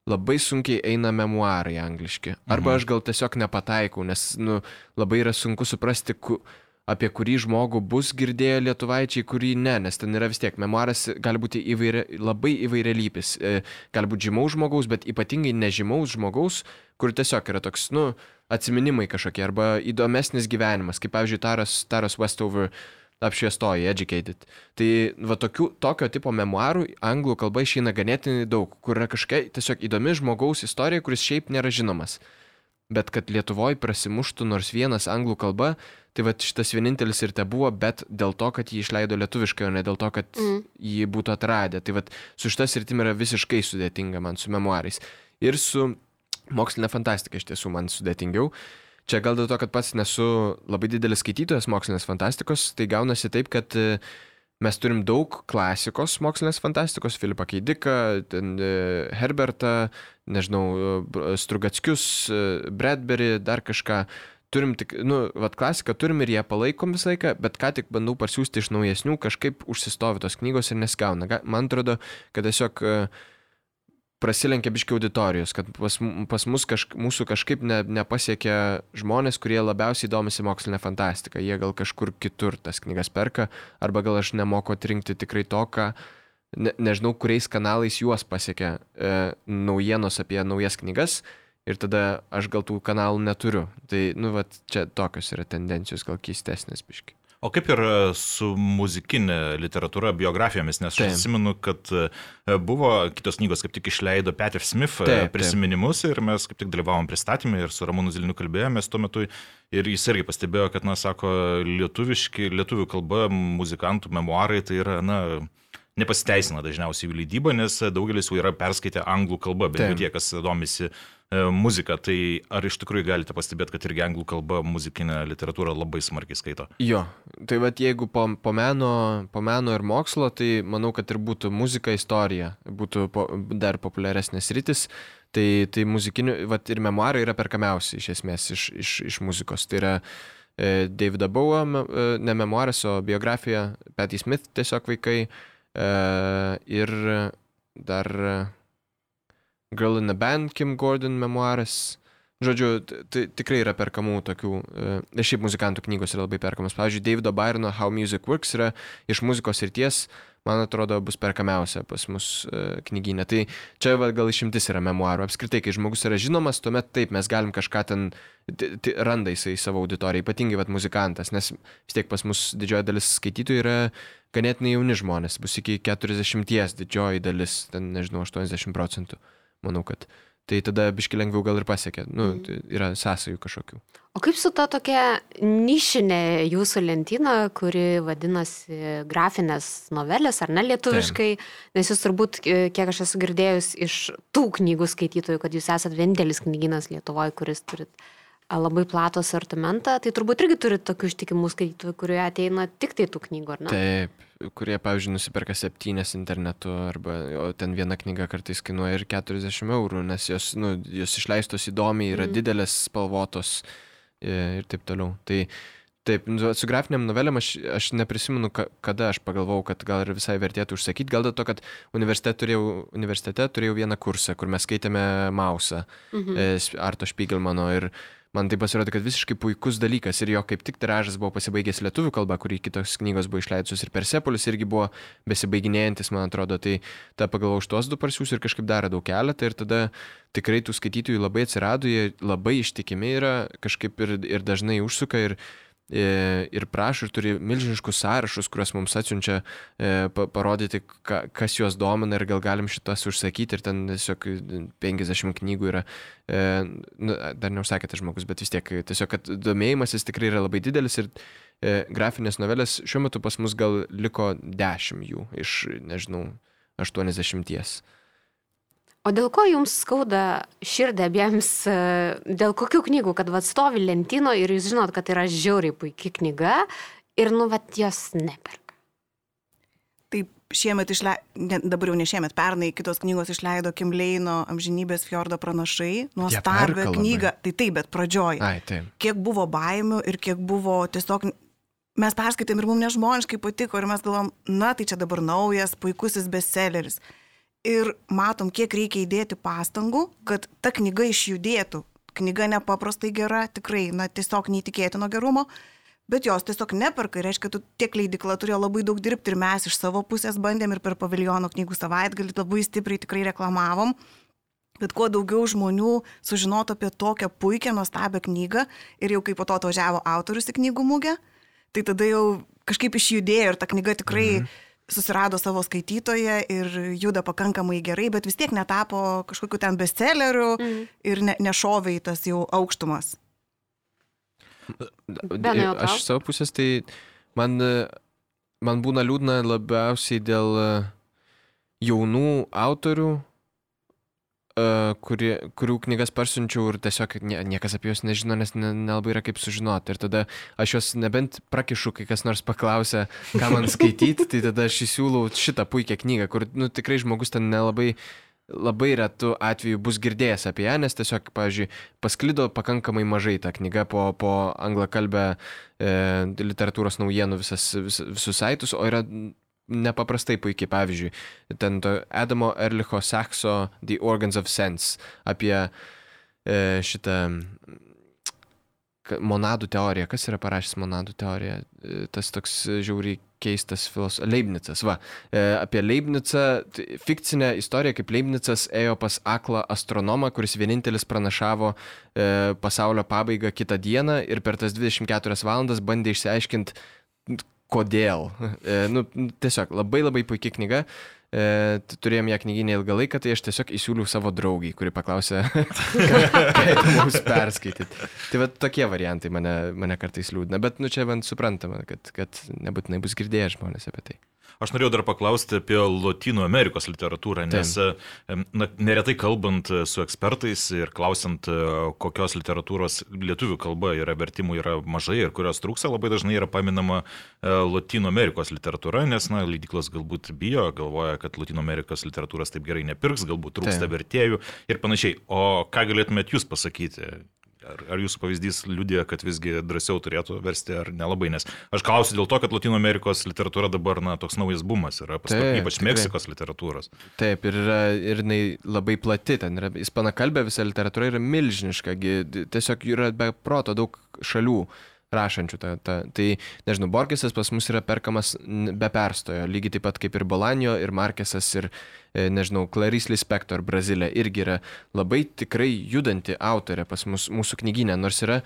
labai sunkiai eina memoarai angliški. Arba aš gal tiesiog nepataikau, nes nu, labai yra sunku suprasti, ku, apie kurį žmogų bus girdėję lietuvaičiai, kurį ne, nes ten yra vis tiek, memoaras gali būti įvairia, labai įvairialypis, e, gali būti žymaus žmogaus, bet ypatingai nežymaus žmogaus, kur tiesiog yra toks, nu, atsiminimai kažkokie, arba įdomesnis gyvenimas, kaip pavyzdžiui Taras, Taras Westover apšviestoji, educated. Tai va tokių, tokio tipo memoarų anglų kalba išeina ganėtinai daug, kur yra kažkokia tiesiog įdomi žmogaus istorija, kuris šiaip nėra žinomas. Bet kad Lietuvoje prasimuštų nors vienas anglų kalba, tai va šitas vienintelis ir te buvo, bet dėl to, kad jį išleido lietuviškai, o ne dėl to, kad mm. jį būtų atradę. Tai va su šitas rytim yra visiškai sudėtinga man su memoarais. Ir su mokslinė fantastika iš tiesų man sudėtingiau. Čia gal dėl to, kad pats nesu labai didelis skaitytojas mokslinės fantastikos, tai gaunasi taip, kad uh, mes turim daug klasikos mokslinės fantastikos, Filipą Keidiką, e, Herbertą, nežinau, e, Strugackius, e, Bradbury, dar kažką. Turim tik, nu, vad klasiką turim ir ją palaikom visą laiką, bet ką tik bandau parsiųsti iš naujesnių, kažkaip užsistovi tos knygos ir nesigauna. Man atrodo, kad tiesiog uh, prasilenkia biški auditorijos, kad pas, pas mus kažk, mūsų kažkaip ne, nepasiekia žmonės, kurie labiausiai domisi mokslinė fantastika. Jie gal kažkur kitur tas knygas perka, arba gal aš nemoku atrinkti tikrai to, ką, ne, nežinau, kuriais kanalais juos pasiekia e, naujienos apie naujas knygas. Ir tada aš gal tų kanalų neturiu. Tai, nu, va, čia tokios yra tendencijos, gal keistesnės biški. O kaip ir su muzikinė literatūra, biografijomis, nes aš atsimenu, kad e, buvo kitos knygos, kaip tik išleido Patrick Smith e, taip, prisiminimus taip. ir mes kaip tik dalyvavom pristatymė ir su Ramūnu Ziliniu kalbėjomės tuo metu. Ir jis irgi pastebėjo, kad, na, sako, lietuviški, lietuvių kalba muzikantų memoarai tai yra, na, nepasiteisina dažniausiai jų leidyba, nes daugelis jau yra perskaitę anglų kalbą, jau tie, kas domisi E, muziką, tai ar iš tikrųjų galite pastebėti, kad irgi anglų kalba muzikinė literatūra labai smarkiai skaito? Jo, tai vad jeigu po, po, meno, po meno ir mokslo, tai manau, kad ir būtų muzika, istorija, būtų po, dar populiaresnės rytis, tai, tai muzikinių, vad ir memoarai yra perkamiausi iš esmės iš, iš, iš muzikos. Tai yra e, Davido Bowie, e, ne memoaras, o biografija, Patty Smith tiesiog vaikai e, ir dar Girl in the Band, Kim Gordon memoaras. Žodžiu, tikrai yra perkamų tokių, e, ir šiaip muzikantų knygos yra labai perkamos. Pavyzdžiui, Davido Byrono How Music Works yra iš muzikos ir ties, man atrodo, bus perkamiausia pas mus e, knyginė. Tai čia va, gal išimtis yra memoarų. Apskritai, kai žmogus yra žinomas, tuomet taip mes galim kažką ten randa jisai savo auditoriją, ypatingai va, muzikantas, nes vis tiek pas mus didžioji dalis skaitytojų yra ganėtinai jauni žmonės, bus iki 40 didžioji dalis, ten nežinau, 80 procentų manau, kad tai tada biški lengviau gal ir pasiekia. Nu, mm. tai yra sąsajų kažkokių. O kaip su ta tokia nišinė jūsų lentyna, kuri vadinasi grafinės novelės, ar ne lietuviškai, Taip. nes jūs turbūt, e, kiek aš esu girdėjus iš tų knygų skaitytojų, kad jūs esate vienintelis knyginas Lietuvoje, kuris turit labai platų asortimentą, tai turbūt irgi turit tokių ištikimų skaitytojų, kurie ateina tik tai tų knygų, ar ne? Taip, kurie, pavyzdžiui, nusiperka septynės internetu, arba ten viena knyga kartais kainuoja ir 40 eurų, nes jos, nu, jos išleistos įdomiai, yra mm. didelės, spalvotos ir taip toliau. Tai Taip, nu, su grafiniam novelėm aš, aš neprisimenu, kada aš pagalvojau, kad gal ir visai vertėtų užsakyti. Gal dėl to, kad universitete turėjau, universitete turėjau vieną kursą, kur mes skaitėme Mausą, mhm. Arto Špiegelmano ir man tai pasirodė, kad visiškai puikus dalykas ir jo kaip tik tiražas buvo pasibaigęs lietuvių kalba, kurį kitos knygos buvo išleidusios ir Persepolis irgi buvo besibaiginėjantis, man atrodo, tai tą pagalvojau už tuos du parsiūs ir kažkaip dar radau keletą ir tada tikrai tų skaitytojų labai atsirado, jie labai ištikimi yra, kažkaip ir, ir dažnai užsuka ir ir prašo ir turi milžiniškus sąrašus, kuriuos mums atsiunčia e, parodyti, ka, kas juos domina ir gal galim šitas užsakyti ir ten tiesiog 50 knygų yra, e, nu, dar neužsakėte žmogus, bet vis tiek tiesiog, kad domėjimasis tikrai yra labai didelis ir grafinės novelės šiuo metu pas mus gal liko 10 jų iš, nežinau, 80. O dėl ko jums skauda širdį abiems, e, dėl kokių knygų, kad vad stovi lentino ir jūs žinot, kad yra žiauriai puikia knyga ir nu vad jos neperka? Taip, šiemet išleido, dabar jau ne šiemet, pernai kitos knygos išleido Kimleino amžinybės fjordo pranašai, nuostabią knygą. Tai taip, bet pradžioj. Ai, taip. Kiek buvo baimių ir kiek buvo tiesiog mes perskaitėm ir mums nežmoniškai patiko ir mes galvom, na tai čia dabar naujas, puikusis bestselleris ir matom, kiek reikia įdėti pastangų, kad ta knyga išjudėtų. Knyga nepaprastai gera, tikrai, na, tiesiog neįtikėtino gerumo, bet jos tiesiog neperka. Reiškia, tu tiek leidikla turėjo labai daug dirbti ir mes iš savo pusės bandėm ir per paviljono knygų savaitgalį labai stipriai tikrai reklamavom. Bet kuo daugiau žmonių sužinotų apie tokią puikią, nuostabią knygą ir jau kaip po to atvažiavo autorius į knygų mugę, tai tada jau kažkaip išjudėjo ir ta knyga tikrai mhm susirado savo skaitytoją ir juda pakankamai gerai, bet vis tiek netapo kažkokiu ten bestselleriu Mhm. ir ne, nešovė į tas jau aukštumas. Benai? Aš iš savo pusės tai man, man būna liūdna labiausiai dėl e, jaunų autorių, e, kurie, kurių knygas parsiunčiau ir tiesiog nie, niekas apie juos nežino, nes ne- nelabai yra kaip sužinoti. Ir tada aš juos nebent prakišu, kai kas nors paklausia, ką man [LAUGHS] skaityti, tai tada aš įsiūlau šitą puikią knygą, kur nu, tikrai žmogus ten nelabai labai retų atveju bus girdėjęs apie ją, nes tiesiog, pavyzdžiui, pasklido pakankamai mažai ta knyga po, po anglakalbę e, literatūros naujienų visas, vis, visus saitus, o yra nepaprastai puikiai, pavyzdžiui, ten to Adamo Erlicho Sakso The Organs of Sense apie e, šitą monadų teoriją. Kas yra parašęs monadų teoriją? E, Tas toks žiauriai keistas filosofas. Leibnicas, va. E, apie Leibnicą, fikcinę istoriją, kaip Leibnicas ėjo pas aklą astronomą, kuris vienintelis pranašavo e, pasaulio pabaigą kitą dieną ir per tas 24 valandas bandė išsiaiškinti, kodėl. E, nu, tiesiog labai labai puikia knyga. E, turėjom ją knyginę ilgą laiką, tai aš tiesiog įsiūliau savo draugiai, kuri paklausė, [LAUGHS] kaip mums perskaityti. Tai va tokie variantai mane, mane kartais liūdna, bet nu čia man suprantama, kad, kad nebūtinai bus girdėję žmonės apie tai. Aš norėjau dar paklausti apie Latino Amerikos literatūrą, nes em, na, neretai kalbant su ekspertais ir klausiant, e, kokios literatūros lietuvių kalba yra vertimų yra mažai ir kurios trūksta, labai dažnai yra paminama e, Latino Amerikos literatūra, nes na, leidiklos galbūt bijo, galvoja, kad Latino Amerikos literatūros taip gerai nepirks, galbūt trūksta Taip. vertėjų ir panašiai. O ką galėtumėt jūs pasakyti? Ar, ar jūsų pavyzdys liudija, kad visgi drąsiau turėtų versti ar nelabai? Nes aš klausiu dėl to, kad Latino Amerikos literatūra dabar, na, toks naujas bumas yra, pas, Taip, ypač tikrai. Meksikos literatūros. Taip, ir, yra, ir jinai labai plati, ten yra ispanakalbė visa literatūra yra milžiniška, tiesiog yra be proto daug šalių rašančių. Ta, ta, tai, nežinau, Borgesas pas mus yra perkamas be perstojo, lygiai taip pat kaip ir Bolanio, ir Markesas, ir, e, nežinau, Clarice Lispector Brazilė irgi yra labai tikrai judanti autorė pas mus, mūsų knyginė, nors yra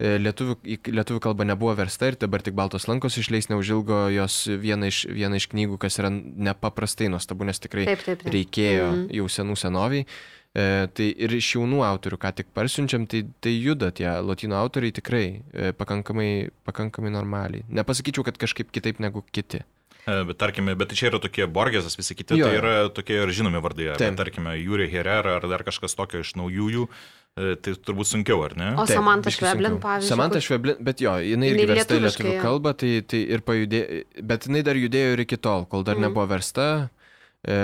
e, Lietuvių, lietuvių kalba nebuvo versta ir dabar tik Baltos lankos išleis neužilgo jos vieną iš, vieną iš knygų, kas yra nepaprastai nuostabu, nes tikrai Taip, taip, taip. reikėjo Mhm. jau senų senoviai. E, tai ir iš jaunų autorių, ką tik parsiunčiam, tai, tai juda tie latino autoriai tikrai e, pakankamai, pakankamai normaliai. Nepasakyčiau, kad kažkaip kitaip negu kiti. E, Bet tarkime, bet čia yra tokie Borgesas, visi kiti, Jo, tai jo. yra tokie ir žinomi vardai. Tarkime, Jūrija Herrera ar dar kažkas tokio iš naujųjų, e, tai turbūt sunkiau, ar ne? O Taip, Samantha Šveblin, pavyzdžiui. Samantha Šveblin, bet jo, jinai irgi versta į lietuvių kalbą, tai, tai ir pajudėjo, bet jinai dar judėjo ir iki tol, kol dar Mhm. nebuvo versta. E,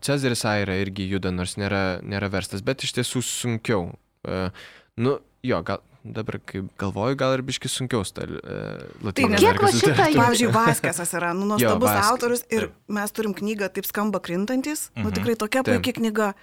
Cezaris Aira irgi juda, nors nėra, nėra verstas, bet iš tiesų sunkiau. E, nu, jo, gal dabar, kai galvoju, gal ir biški sunkiau stal. E, nes- Kiek va šitą. Pavyzdžiui, Vaskesas yra nu, nuostabus autorius ir taip. mes turim knygą Taip skamba krintantis. Nu, Mhm. tikrai tokia Taip. puikia knyga.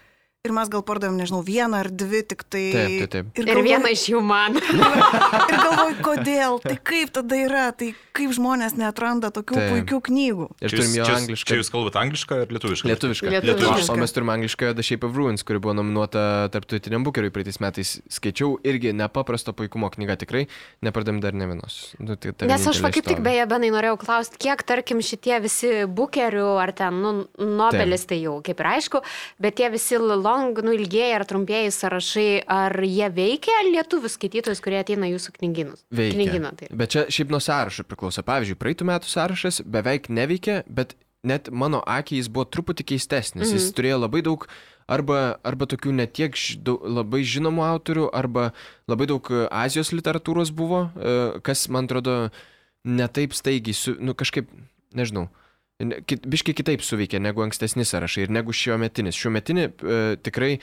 Ir mes gal pardavėm, nežinau, vieną ar dvi tik tai. Taip, taip, taip. Ir galvoju- viena iš jų man. [LAUGHS] Ir galvoju, kodėl, tai kaip tada yra, tai kaip žmonės neatranda tokių Taip. puikių knygų. Ir turim jūs- anglišką. čia jūs kalbate anglišką ar lietuviškai? Lietuviška. Lietuviška. O mes turime anglišką The Shape of Ruins, kuri buvo nominuota tarptautiniam bukeriui praeitais metais. Skaičiau irgi nepaprasto puikumo knygą tikrai, nepardėm dar ne vienos. Nu, tai ta Nes aš va kaip tik beje, Benai, norėjau klausti, kiek, tarkim, šitie visi bukerių ar ten, nu, Nobelis tai jau kaip ir aišku, bet tie visi long, nu, ilgieji ar trumpieji sąrašai, ar jie veikia lietuvių skaitytojus, kurie ateina jūsų knygynus? Veikia. Knygyną, tai. Bet čia šiaip nuo sąrašo priklauso. Pavyzdžiui, praeitų metų sąrašas beveik neveikia, bet net mano akiai jis buvo truputį keistesnis. Mhm. Jis turėjo labai daug arba, arba tokių netiek ž- dau- labai žinomų autorių, arba labai daug e, Azijos literatūros buvo, e, kas, man atrodo, netaip staigiai, su, nu kažkaip, nežinau. Kit, biškai kitaip suveikė negu ankstesni sąrašai ir negu šio metinis. Šio metinį e, tikrai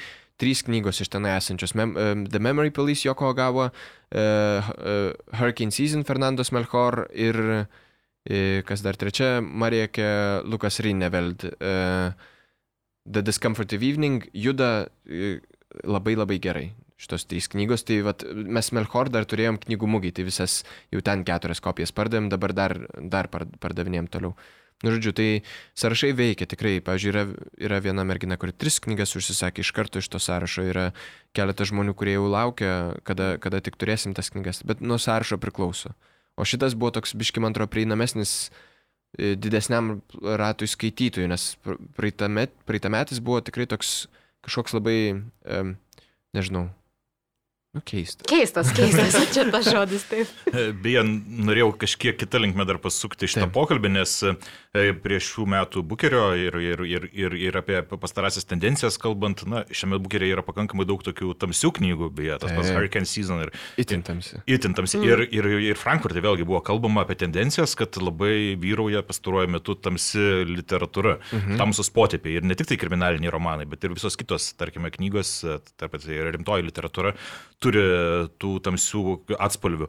trys knygos iš tenai esančios. Mem, e, The Memory Police Joko Gavo, e, e, Hurricane Season Fernandos Melchor ir e, kas dar trečia, Marijake Lukas Rineveld. E, The Discomfortive Evening juda e, labai labai gerai. Šitos trys knygos, tai vat, mes Melchor dar turėjom knygų mūgį, tai visas jau ten keturias kopijas pardavėm, dabar dar, dar par- pardavinėjom toliau. Nu, žodžiu, tai sąrašai veikia tikrai. Pavyzdžiui, yra, yra viena mergina, kuri tris knygas užsisakė iš karto iš to sąrašo, yra keletas žmonių, kurie jau laukia, kada, kada tik turėsim tas knygas, bet nuo sąrašo priklauso. O šitas buvo toks biški man atrodo prieinamesnis e, didesniam ratui skaitytojų, nes pr- praeitame, praeitametis buvo tikrai toks kažkoks labai, um, nežinau, nu keistas. Keistas, keistas, [LAUGHS] čia tas žodis taip. Beje, norėjau kažkiek kitą linkmę dar pasukti šitą Taip. pokalbį, nes e, prie šių metų bukerio ir, ir, ir, ir, ir apie pastarąsias tendencijas kalbant, na, šiame bukeryje yra pakankamai daug tokių tamsių knygų, beje, tas pats. Hurricane Season ir Itin tamsi. Itin tamsi. Mm. Ir, ir, ir Frankfurte vėlgi buvo kalbama apie tendencijas, kad labai vyrauja pastaruoju metu tamsi literatūra, mm -hmm. tamsus potėpiai. Ir ne tik tai kriminaliniai romanai, bet ir visos kitos, tarkime, knygos, taip pat ir rimtoji literatūra turi tų tamsių atspalvių.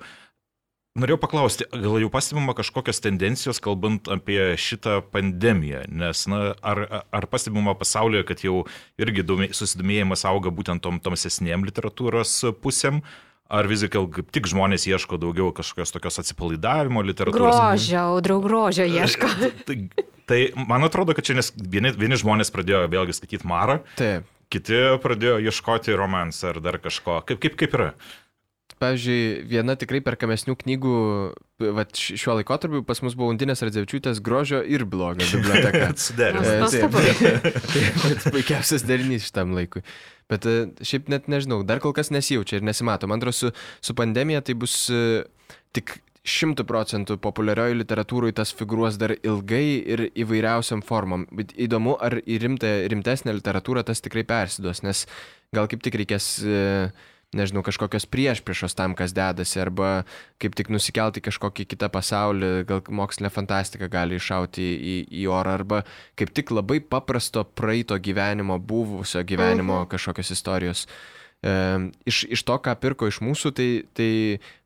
Norėjau paklausti, gal jau pastebima kažkokios tendencijos, kalbant apie šitą pandemiją, nes, na, ar, ar pastebima pasaulyje, kad jau irgi domė- susidomėjimas auga būtent tom tamsesniem literatūros pusėm, ar vis tik kaip tik žmonės ieško daugiau kažkokios tokios atsipalaidavimo literatūros? Grožio, audriau grožio ieško. [LAUGHS] Tai, tai man atrodo, kad čia nes vieni, vieni žmonės pradėjo vėlgi skaityti Marą, Taip. Kiti pradėjo ieškoti romansą ar dar kažko. Kaip, kaip, kaip yra? Pavyzdžiui, viena tikrai perkamesnių knygų, vat, šiuo laikotarpiu pas mus buvo Undinės Radzevičiūtės grožio ir blogio biblioteka. [LAUGHS] Vat puikiausias derinys šitam laikui. Bet e, šiaip net nežinau, dar kol kas nesijaučia ir nesimato. Man atrodo, su, su pandemija tai bus e, tik šimtų procentų populiarioji literatūroje tas figūruos dar ilgai ir įvairiausiam formom. Bet įdomu, ar į rimtą, rimtesnę literatūrą tas tikrai persiduos, nes gal kaip tik reikės, e, nežinau, kažkokios priešpriešos tam, kas dedasi, arba kaip tik nusikelti kažkokį kitą pasaulį, gal mokslinė fantastika gali iššauti į, į orą, arba kaip tik labai paprasto praeito gyvenimo, buvusio gyvenimo kažkokios istorijos. E, iš, iš to, ką pirko iš mūsų, tai, tai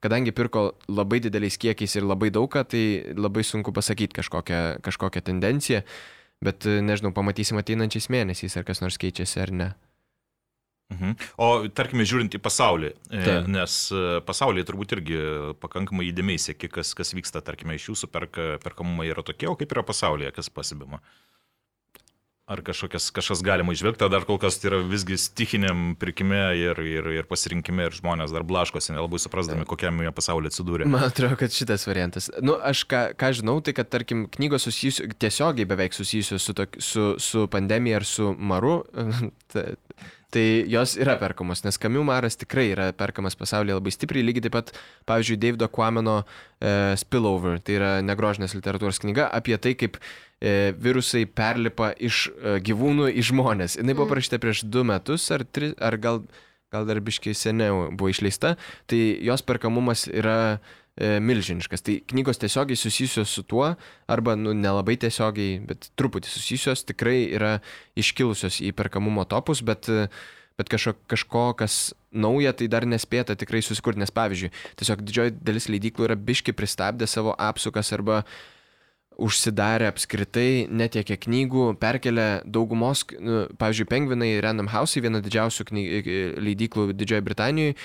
kadangi pirko labai dideliais kiekiais ir labai daugą, tai labai sunku pasakyti kažkokią, kažkokią tendenciją, bet e, nežinau, pamatysim ateinančiais mėnesiais, ar kas nors keičiasi ar ne. Mhm. O tarkime, žiūrint į pasaulį, e, Taip. nes e, pasaulyje turbūt irgi pakankamai įdėmiai sėki, kas, kas vyksta, tarkime, iš jūsų perka, perkamumai yra tokie, o kaip yra pasaulyje, kas pasibima. Ar kažkokias, kažkas galima išvelgti, ar dar kol kas tai yra visgi stichiniam pirkime ir, ir, ir pasirinkime ir žmonės dar blaškosi, nelabai suprasdami, kokiam jie pasaulyje atsidūrė. Man atrodo, kad šitas variantas. Nu, aš ką, ką žinau, tai kad, tarkim, knygos susijusios, tiesiogiai beveik susijusios su, tok, su, su pandemija ir su maru, [LAUGHS] tai jos yra perkamos, nes Kamiu maras tikrai yra perkamas pasaulyje labai stipriai, lygiai taip pat, pavyzdžiui, Davido Quameno e, Spillover, tai yra negrožinės literatūros knyga apie tai, kaip e, virusai perlipa iš e, gyvūnų į žmonės. Jis buvo parašyta prieš du metus ar, tri, ar gal, gal dar biškiai seniau buvo išleista, tai jos perkamumas yra e, milžiniškas. Tai knygos tiesiogiai susijusios su tuo, arba nu, nelabai tiesiogiai, bet truputį susijusios, tikrai yra iškilusios į perkamumo topus, bet, e, bet kažko, kažko, kas nauja, tai dar nespėta tikrai susikurti, nes pavyzdžiui, tiesiog didžioji dalis leidyklų yra biški pristabdę savo apsukas arba užsidarę apskritai, netiekia knygų, perkelia daugumos, nu, pavyzdžiui, Pengvinai Random House, viena didžiausių kny- leidyklų Didžiojoje Britanijoje,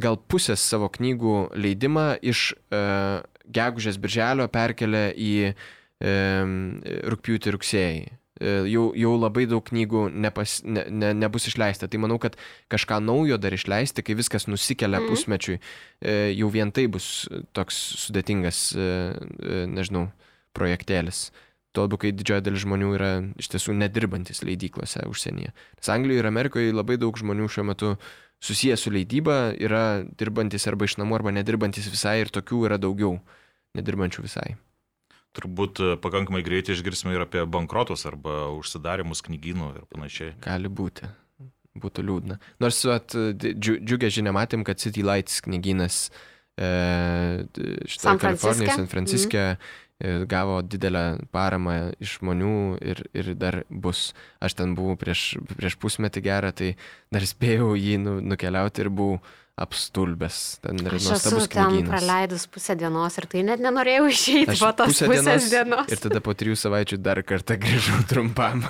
gal pusės savo knygų leidimą iš uh, gegužės birželio perkelia į um, rūpjūtį rugsėjį. Uh, jau, jau labai daug knygų nepas, ne, ne, nebus išleista. Tai manau, kad kažką naujo dar išleisti, kai viskas nusikelia mm. pusmečiui, uh, jau vien tai bus toks sudėtingas, uh, uh, nežinau, projektėlis. Tuo labiau, kai didžioji dalis žmonių yra iš tiesų nedirbantis leidyklose užsienyje. Nes Anglijoje ir Amerikoje labai daug žmonių šiuo metu susijęs su leidyba yra dirbantis arba iš namų, arba nedirbantis visai ir tokių yra daugiau nedirbančių visai. Turbūt e, pakankamai greitai išgirsime ir apie bankrotus arba užsidarimus knygynų ir panašiai. Gali būti. Būtų liūdna. Nors at, džiu, džiugę žinia matėm, kad City Lights knygynas e, Kaliforniją, Franciske? San Franciske e, gavo didelę paramą iš žmonių ir, ir dar bus. Aš ten buvau prieš, prieš pusmetį gerą, tai dar spėjau jį nu, nukeliauti ir buvau apstulbęs. Ten yra Aš esu nuostabus ten knygynas. praleidus pusę dienos ir tai net nenorėjau išeiti Aš po tos pusę pusės dienos. Ir tada po trijų savaičių dar kartą grįžau trumpam.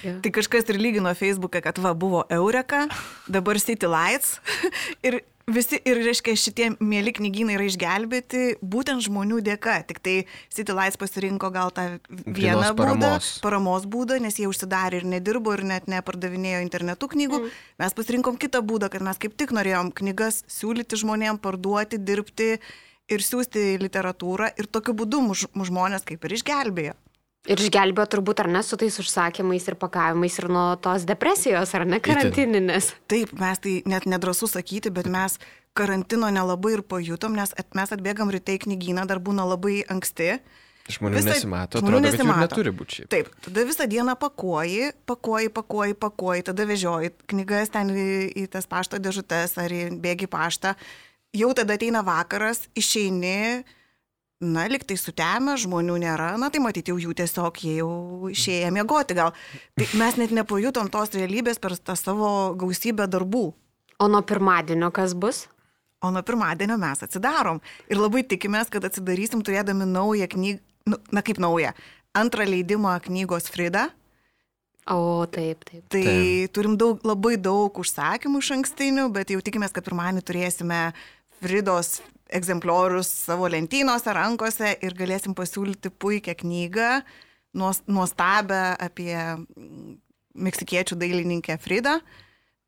Tai kažkas ir lygino Facebook'e, kad va buvo Eureka, dabar City Lights [LAUGHS] ir visi, ir reiškia, šitie mėly knygynai yra išgelbėti būtent žmonių dėka. Tik tai City Lights pasirinko gal tą vieną būdą, paramos. paramos būdą, nes jie užsidarė ir nedirbo ir net nepardavinėjo internetu knygų. Mm. Mes pasirinkom kitą būdą, kad mes kaip tik norėjom knygas siūlyti žmonėm, parduoti, dirbti ir siūsti literatūrą ir tokiu būdu mus žmonės kaip ir išgelbėjo. Ir išgelbėjo turbūt ar ne su tais užsakymais ir pakavimais ir nuo tos depresijos, ar ne karantininės. Taip, mes tai net nedrasu sakyti, bet mes karantino nelabai ir pajutom, nes at, mes atbėgam ryte į knygyną, dar būna labai anksti. Žmonių Visą- nesimato, žmonių atrodo, nesimato. neturi būti šiaip. Taip, tada visą dieną pakuoji, pakuoji, pakuoji, pakuoji, tada vežioji knygas ten į, į tas pašto dėžutes ar į bėgi paštą. Jau tada ateina vakaras, išeini, na, liktai sutemę, žmonių nėra, na, tai matyti jau jų tiesiog, jie jau išėję miegoti gal. Tai mes net nepajutom tos realybės per tą savo gausybę darbų. O nuo pirmadienio kas bus? O nuo pirmadienio mes atsidarom. Ir labai tikimės, kad atsidarysim turėdami naują knygą, nu, na kaip naują, antrą leidimą knygos Frida. O, taip, taip. Tai Taip. turim daug, labai daug užsakymų iš ankstinių, bet jau tikimės, kad pirmąjį turėsime Fridos egzempliorius savo lentynose, rankose ir galėsim pasiūlyti puikią knygą, nuos- nuostabę apie mm, meksikiečių dailininkę Fridą.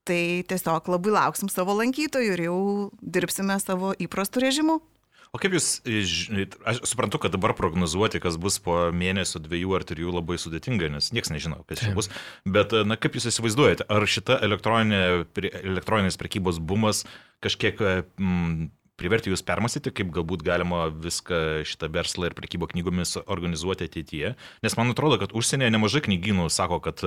Tai tiesiog labai lauksim savo lankytojų ir jau dirbsime savo įprastų režimų. O kaip jūs, aš suprantu, kad dabar prognozuoti, kas bus po mėnesio, dviejų ar trijų labai sudėtinga, nes niekas nežino, kas čia bus. Bet, na, kaip jūs įsivaizduojate, ar šita elektroninė, elektroninės prekybos bumas kažkiek mm, privertė jūs permastyti, kaip galbūt galima viską šitą verslą ir prekybą knygomis organizuoti ateityje? Nes man atrodo, kad užsienyje nemažai knygynų sako, kad,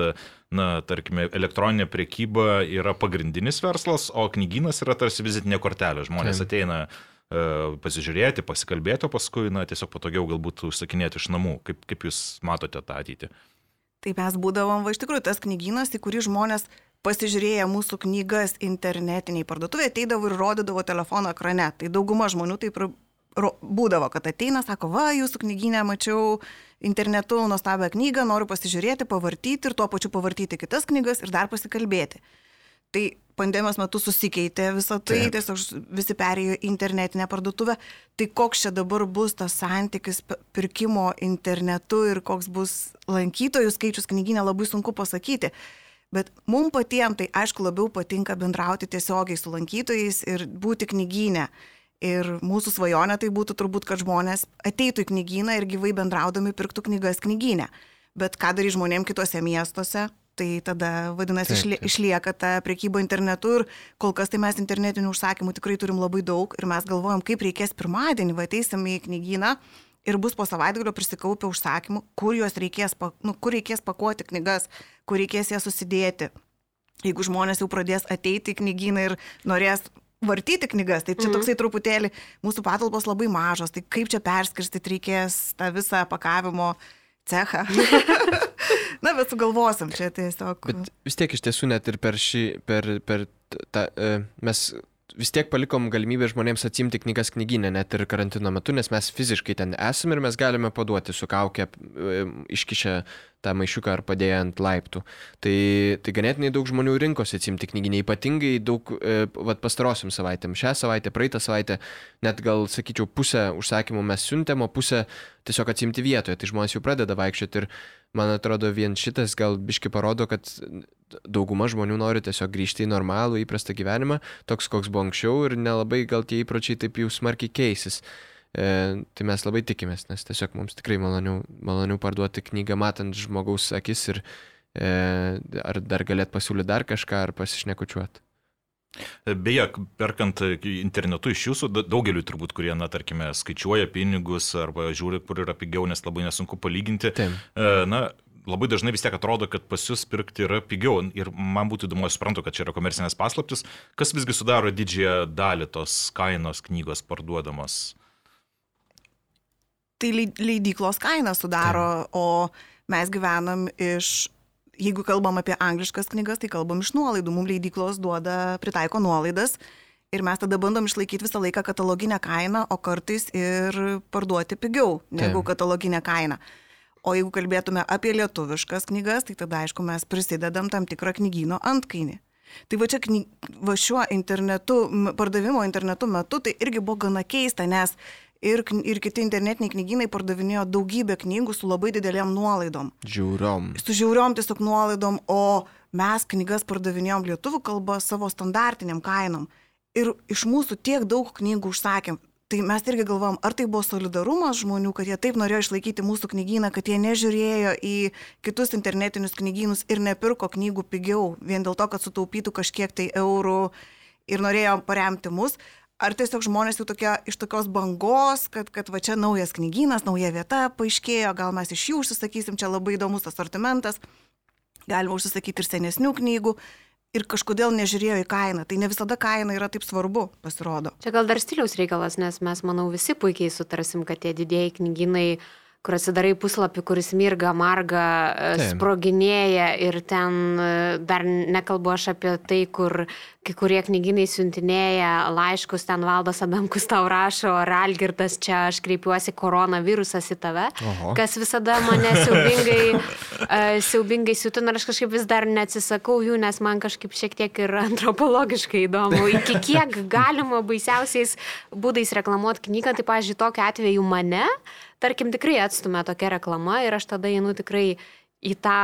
na, tarkime, elektroninė prekyba yra pagrindinis verslas, o knygynas yra tarsi vizitinė kortelė. Žmonės Taip. ateina e, pasižiūrėti, pasikalbėti, o paskui, na, tiesiog patogiau galbūt užsakinėti iš namų. Kaip, kaip jūs matote tą ateitį? Tai mes būdavom, va iš tikrųjų, tas knygynas, į kurį žmonės pasižiūrėję mūsų knygas internetiniai parduotuvėje ateidavo ir rodydavo telefono ekrane. Tai dauguma žmonių taip ir būdavo, kad ateina, sako, va, jūsų knyginę mačiau internetu nuostabią knygą, noriu pasižiūrėti, pavartyti ir tuo pačiu pavartyti kitas knygas ir dar pasikalbėti. Tai pandemijos metu susikeitė visą tai, Taip. tiesiog visi perėjo į internetinę parduotuvę. Tai koks čia dabar bus tas santykis pirkimo internetu ir koks bus lankytojų skaičius knyginė, labai sunku pasakyti. Bet mums patiems tai aišku labiau patinka bendrauti tiesiogiai su lankytojais ir būti knyginė. Ir mūsų svajonė tai būtų turbūt, kad žmonės ateitų į knygyną ir gyvai bendraudami pirktų knygas knyginę. Bet ką darys žmonėm kitose miestuose, tai tada vadinasi Taip, taip. išlieka ta priekyba internetu ir kol kas tai mes internetinių užsakymų tikrai turim labai daug ir mes galvojam, kaip reikės pirmadienį, va ateisim į knygyną ir bus po savaitgalio prisikaupę užsakymų, kur juos reikės, nu, kur reikės pakuoti knygas, kur reikės jas susidėti. Jeigu žmonės jau pradės ateiti į knygyną ir norės vartyti knygas, tai čia Mhm. toksai truputėlį mūsų patalpos labai mažos, tai kaip čia perskirstyti reikės tą visą pakavimo cechą. [LAUGHS] Na, bet sugalvosim čia tiesiog. Bet vis tiek iš tiesų net ir per šį, per, per tą, e, mes vis tiek palikom galimybę žmonėms atsimti knygas knyginę, net ir karantino metu, nes mes fiziškai ten esame ir mes galime paduoti su kaukė, iškišę tą maišiuką ar padėję ant laiptų. Tai, tai ganėtinai daug žmonių rinkosi atsimti knyginę, ypatingai daug, e, vat pastarosiam savaitėm, šią savaitę, praeitą savaitę, net gal, sakyčiau, pusę užsakymų mes siuntėm, o pusę tiesiog atsimti vietoje, tai žmonės jau pradeda vaikščioti ir man atrodo vien šitas gal biški parodo, kad dauguma žmonių nori tiesiog grįžti į normalų, įprastą gyvenimą, toks koks buvo anksčiau ir nelabai gal tie įpročiai taip jau smarkiai keisis. E, tai mes labai tikimės, nes tiesiog mums tikrai maloniau, maloniau parduoti knygą matant žmogaus akis ir e, ar dar galėt pasiūlyti dar kažką ar pasišnekučiuoti. Beje, perkant internetu iš jūsų, da- daugeliu turbūt, kurie, na, tarkime, skaičiuoja pinigus arba žiūri, kur yra pigiau, nes labai nesunku palyginti. Taip. E, Na, labai dažnai vis tiek atrodo, kad pas jūs pirkti yra pigiau. Ir man būtų įdomu, aš suprantu, kad čia yra komercinės paslaptis, kas visgi sudaro didžiąją dalį tos kainos knygos parduodamos. tai leid- leidyklos kainą sudaro, o mes gyvenam iš, jeigu kalbam apie angliškas knygas, tai kalbam iš nuolaidų. Mums leidyklos duoda, pritaiko nuolaidas ir mes tada bandom išlaikyti visą laiką kataloginę kainą, o kartais ir parduoti pigiau negu Taip. kataloginė kaina. O jeigu kalbėtume apie lietuviškas knygas, tai tada aišku mes prisidedam tam tikrą knygyno antkainį. Tai va čia kny... va šiuo internetu, pardavimo internetu metu tai irgi buvo gana keista, nes ir, ir kiti internetiniai knygynai pardavinėjo daugybę knygų su labai dideliam nuolaidom. Žiūrom. Su žiauriom tiesiog nuolaidom, o mes knygas pardavinėjom lietuvių kalbą savo standartiniam kainom. Ir iš mūsų tiek daug knygų užsakėm. Tai mes irgi galvom, ar tai buvo solidarumas žmonių, kad jie taip norėjo išlaikyti mūsų knygyną, kad jie nežiūrėjo į kitus internetinius knygynus ir nepirko knygų pigiau, vien dėl to, kad sutaupytų kažkiek tai eurų ir norėjo paremti mus. Ar tiesiog žmonės jau tokia, iš tokios bangos, kad, kad va čia naujas knygynas, nauja vieta paaiškėjo, gal mes iš jų užsisakysim, čia labai įdomus asortimentas, galima užsisakyti ir senesnių knygų ir kažkodėl nežiūrėjo į kainą. Tai ne visada kaina yra taip svarbu, pasirodo. Čia gal dar stiliaus reikalas, nes mes, manau, visi puikiai sutarsim, kad tie didėjai knyginai kur atsidarai puslapį, kuris mirga, marga, e, Taip. sproginėja ir ten e, dar nekalbu aš apie tai, kur kai kurie knyginai siuntinėja laiškus, ten valdas Adamkus tau rašo, ar Algirdas čia aš kreipiuosi, koronavirusas į tave, Oho. kas visada mane siaubingai, uh, siaubingai siutina ir aš kažkaip vis dar neatsisakau jų, nes man kažkaip šiek tiek ir antropologiškai įdomu, iki kiek galima baisiausiais būdais reklamuoti knygą, tai, pažiūrėjau, tokiu atveju mane, tarkim, tikrai atstumia tokia reklama ir aš tada einu tikrai į tą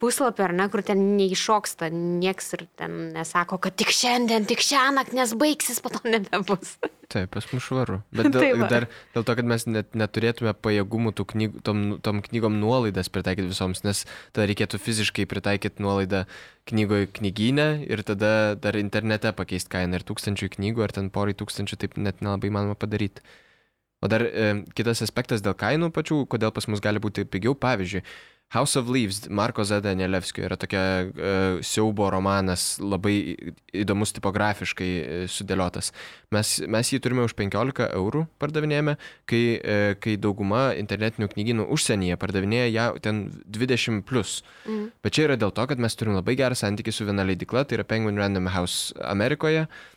puslapį, ar ne, kur ten neiššoksta nieks ir ten nesako, kad tik šiandien, tik šią naktį, nes baigsis, po to nebebus. [LAUGHS] Taip, pas mus švaru. Bet [LAUGHS] dėl, Tai va. dar dėl to, kad mes net neturėtume pajėgumų tų knygų, tom, tom knygom nuolaidas pritaikyti visoms, nes tada reikėtų fiziškai pritaikyti nuolaidą knygoje knyginę ir tada dar internete pakeisti kainą ir tūkstančių knygų ar ten porai tūkstančių taip net nelabai manoma padaryti. O dar e, kitas aspektas dėl kainų pačių, kodėl pas mus gali būti pigiau, pavyzdžiui, House of Leaves, Marko Zeda Nelevskio yra tokia e, siaubo romanas, labai įdomus tipografiškai e, sudėliotas. Mes, mes jį turime už 15 eurų pardavinėjame, kai, e, kai dauguma internetinių knygynų užsienyje pardavinėja ją ten 20 plus. Mm. Bet čia yra dėl to, kad mes turim labai gerą santykį su viena leidikla, tai yra Penguin Random House Amerikoje, e,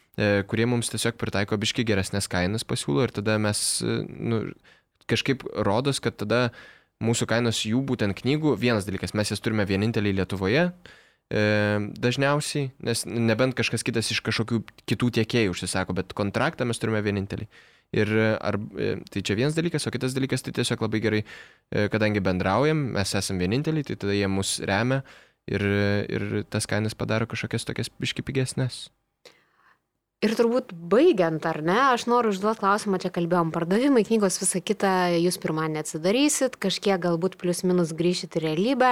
kurie mums tiesiog pritaiko biški geresnės kainas pasiūlo ir tada mes e, nu, kažkaip rodos, kad tada mūsų kainos jų būtent knygų, vienas dalykas, mes jas turime vienintelį Lietuvoje. E, dažniausiai, nes nebent kažkas kitas iš kažkokių kitų tiekėjų užsisako, bet kontraktą mes turime vienintelį. Ir e, ar, e, tai čia vienas dalykas, o kitas dalykas, tai tiesiog labai gerai, e, kadangi bendraujam, mes esame vieninteliai, tai tada jie mus remia ir, ir tas kainas padaro kažkokias tokias biški pigesnės. Ir turbūt baigiant, ar ne, aš noriu užduoti klausimą, čia kalbėjom, pardavimai, knygos, visa kita, jūs pirmąjį atsidarysit, kažkiek galbūt plius minus grįšit į realybę.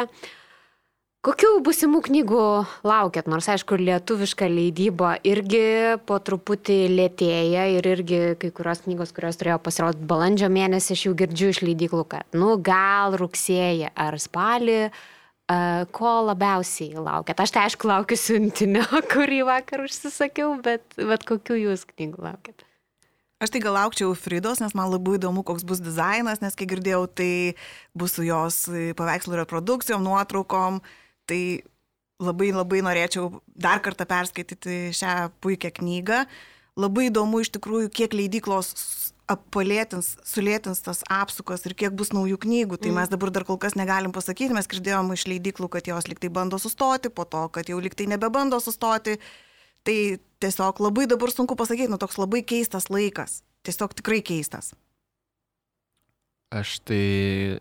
Kokių busimų knygų laukiat? Nors, aišku, lietuviška leidyba irgi po truputį lėtėja ir irgi kai kurios knygos, kurios turėjo pasirodyti balandžio mėnesį, aš jau girdžiu iš leidyklų, kad, nu, gal rugsėjį ar spalį, a, ko labiausiai laukiat? Aš tai aišku laukiu siuntinio, [LAUGHS] kurį vakar užsisakiau, bet, bet kokių jūs knygų laukiat? Aš tai gal laukčiau Fridos, nes man labai įdomu, koks bus dizainas, nes kiek girdėjau, tai bus su jos paveikslų reprodukcijom, nuotraukom. Tai labai labai norėčiau dar kartą perskaityti šią puikią knygą. Labai įdomu iš tikrųjų, kiek leidyklos apalėtins, sulėtins tas apsukas ir kiek bus naujų knygų. Tai mes dabar dar kol kas negalim pasakyti, mes girdėjom iš leidyklų, kad jos liktai bando sustoti, po to, kad jau liktai nebebando sustoti. Tai tiesiog labai dabar sunku pasakyti, nu toks labai keistas laikas. Tiesiog tikrai keistas. Aš tai e,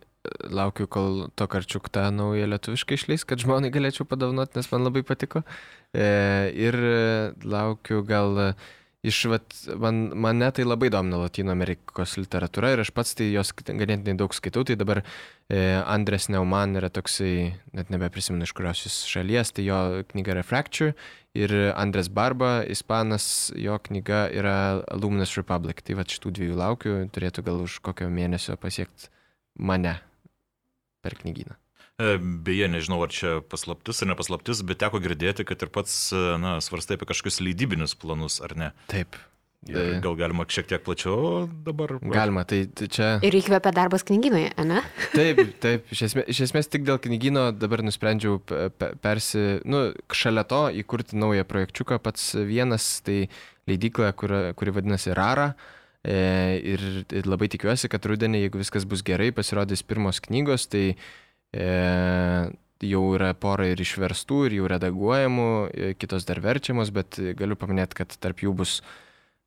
laukiu, kol to karčiuk tą naują lietuviškai išleis, kad žmonai galėčiau padovanoti, nes man labai patiko. E, ir e, laukiu gal e, iš, vat, man, mane tai labai domina Latino Amerikos literatūra ir aš pats tai jos ganėtinai daug skaitau, tai dabar e, Andres Neumann yra toksai, net nebeprisimenu iš kurios jis šalies, tai jo knyga yra Fracture ir Andres Barba, ispanas, jo knyga yra Luminous Republic. Tai va šitų dviejų laukiu, turėtų gal už kokio mėnesio pasiekti mane per knygyną. E, Beje, nežinau, ar čia paslaptis ar nepaslaptis, bet teko girdėti, kad ir pats, e, na, svarstai apie kažkokius leidybinius planus, ar ne? Taip. Ir E, gal galima šiek tiek plačiau dabar? Galima, tai, tai čia. Ir įkvėpia darbas knygynui, ne? Taip, [LAUGHS] taip, iš esmės, iš esmės tik dėl knygyno dabar nusprendžiau pe- pe- persi, nu, šalia to įkurti naują projekčiuką pats vienas, tai leidykla, kur, kuri vadinasi Rara. E, ir, ir labai tikiuosi, kad rudenį, jeigu viskas bus gerai, pasirodys pirmos knygos, tai jau yra pora ir išverstų, ir jau redaguojamų, e, kitos dar verčiamos, bet galiu paminėti, kad tarp jų bus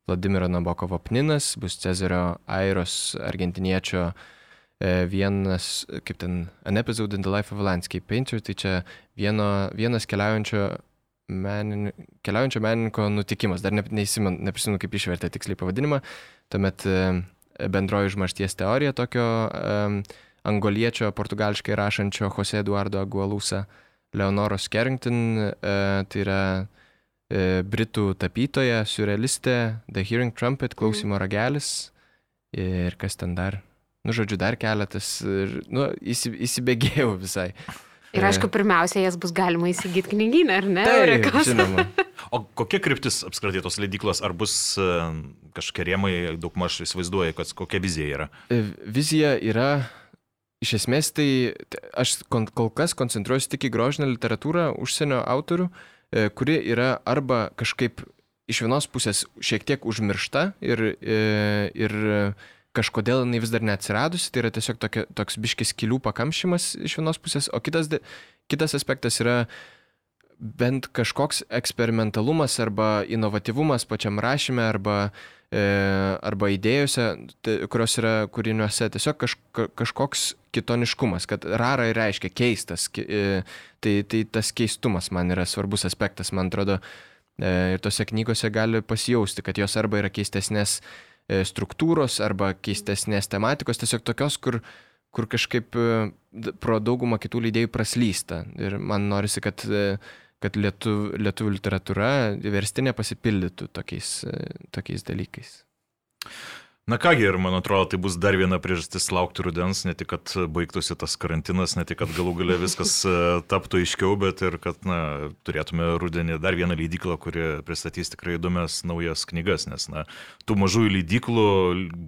Vladimiro Nabokovo Pninas, bus Cezario Airos, argentiniečio e, vienas, kaip ten, An Episode in the Life of a Landscape Painter, tai čia vieno, vienas keliaujančio, menin, keliaujančio menininko nutikimas, dar ne, neįsimen, neprisimenu, kaip išvertė tiksliai pavadinimą, tuomet e, bendroji užmaršties teorija tokio um, angoliečio, portugališkai rašančio Jose Eduardo Agualusa, Leonoros Carrington, uh, tai yra uh, britų tapytoja, surrealistė, The Hearing Trumpet, klausimo ragelis ir kas ten dar. Nu, žodžiu, dar keletas, ir, nu, įsi, įsibėgėjau visai. Ir aišku, pirmiausia, jas bus galima įsigyti knygyną, ar ne? Taip, žinoma. O kokia kryptis apskritai tos leidyklos, ar bus e, kažkokie rėmai, daug maž įsivaizduoja, kad kokia vizija yra? E, Vizija yra, iš esmės tai aš kol kas koncentruojuosi tik į grožinę literatūrą užsienio autorių, e, kuri yra arba kažkaip iš vienos pusės šiek tiek užmiršta ir, e, ir kažkodėl jinai vis dar neatsiradusi, tai yra tiesiog tokia, toks biškis kilių pakamšymas iš vienos pusės, o kitas, kitas aspektas yra bent kažkoks eksperimentalumas arba inovatyvumas pačiam rašyme arba, e, arba idėjose, kurios yra kūriniuose, tiesiog kaž, ka- kažkoks kitoniškumas, kad rara reiškia keistas. E, tai, tai tas keistumas man yra svarbus aspektas, man atrodo, e, ir tose knygose gali pasijausti, kad jos arba yra keistesnės e, struktūros arba keistesnės tematikos, tiesiog tokios, kur kur kažkaip e, pro daugumą kitų leidėjų praslysta. Ir man norisi, kad, e, kad lietuv, lietuvių literatūra verstinė pasipildytų tokiais, e, tokiais dalykais. Na kągi, ir man atrodo, tai bus dar viena priežastis laukti rudens, ne tik, kad baigtųsi tas karantinas, ne tik, kad galų gale viskas e, taptų aiškiau, bet ir kad na, turėtume rudenį dar vieną leidyklą, kuri pristatys tikrai įdomias naujas knygas, nes na, tų mažųjų leidyklų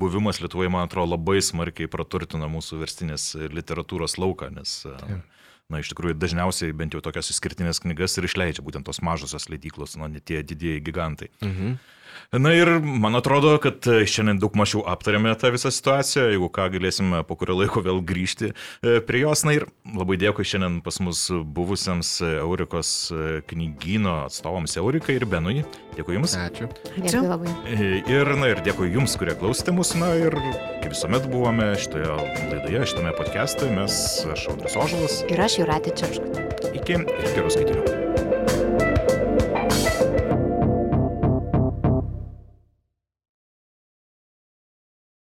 buvimas Lietuvoje, man atrodo, labai smarkiai praturtina mūsų verstinės literatūros lauką, nes e, Na, iš tikrųjų, dažniausiai bent jau tokias išskirtinės knygas ir išleidžia būtent tos mažosios leidyklos, o ne tie didieji gigantai. Mhm. Na ir man atrodo, kad e, šiandien daug mažiau aptarėme tą visą situaciją, jeigu ką galėsime po kurio laiko vėl grįžti e, prie jos. Na ir labai dėkui šiandien pas mus buvusiems e, Eurikos e, knygyno atstovams Eurikai ir Benui. Dėkui Jums. Ačiū. Dėkui labai. E, Ir, na ir dėkui Jums, kurie klausėte mus. Na ir kaip visuomet buvome šitoje laidoje, šitame podcast'e, mes aš Audrius Ožalas. Ir aš Juratė Čiapškutė. Iki ir gerų skaitinių.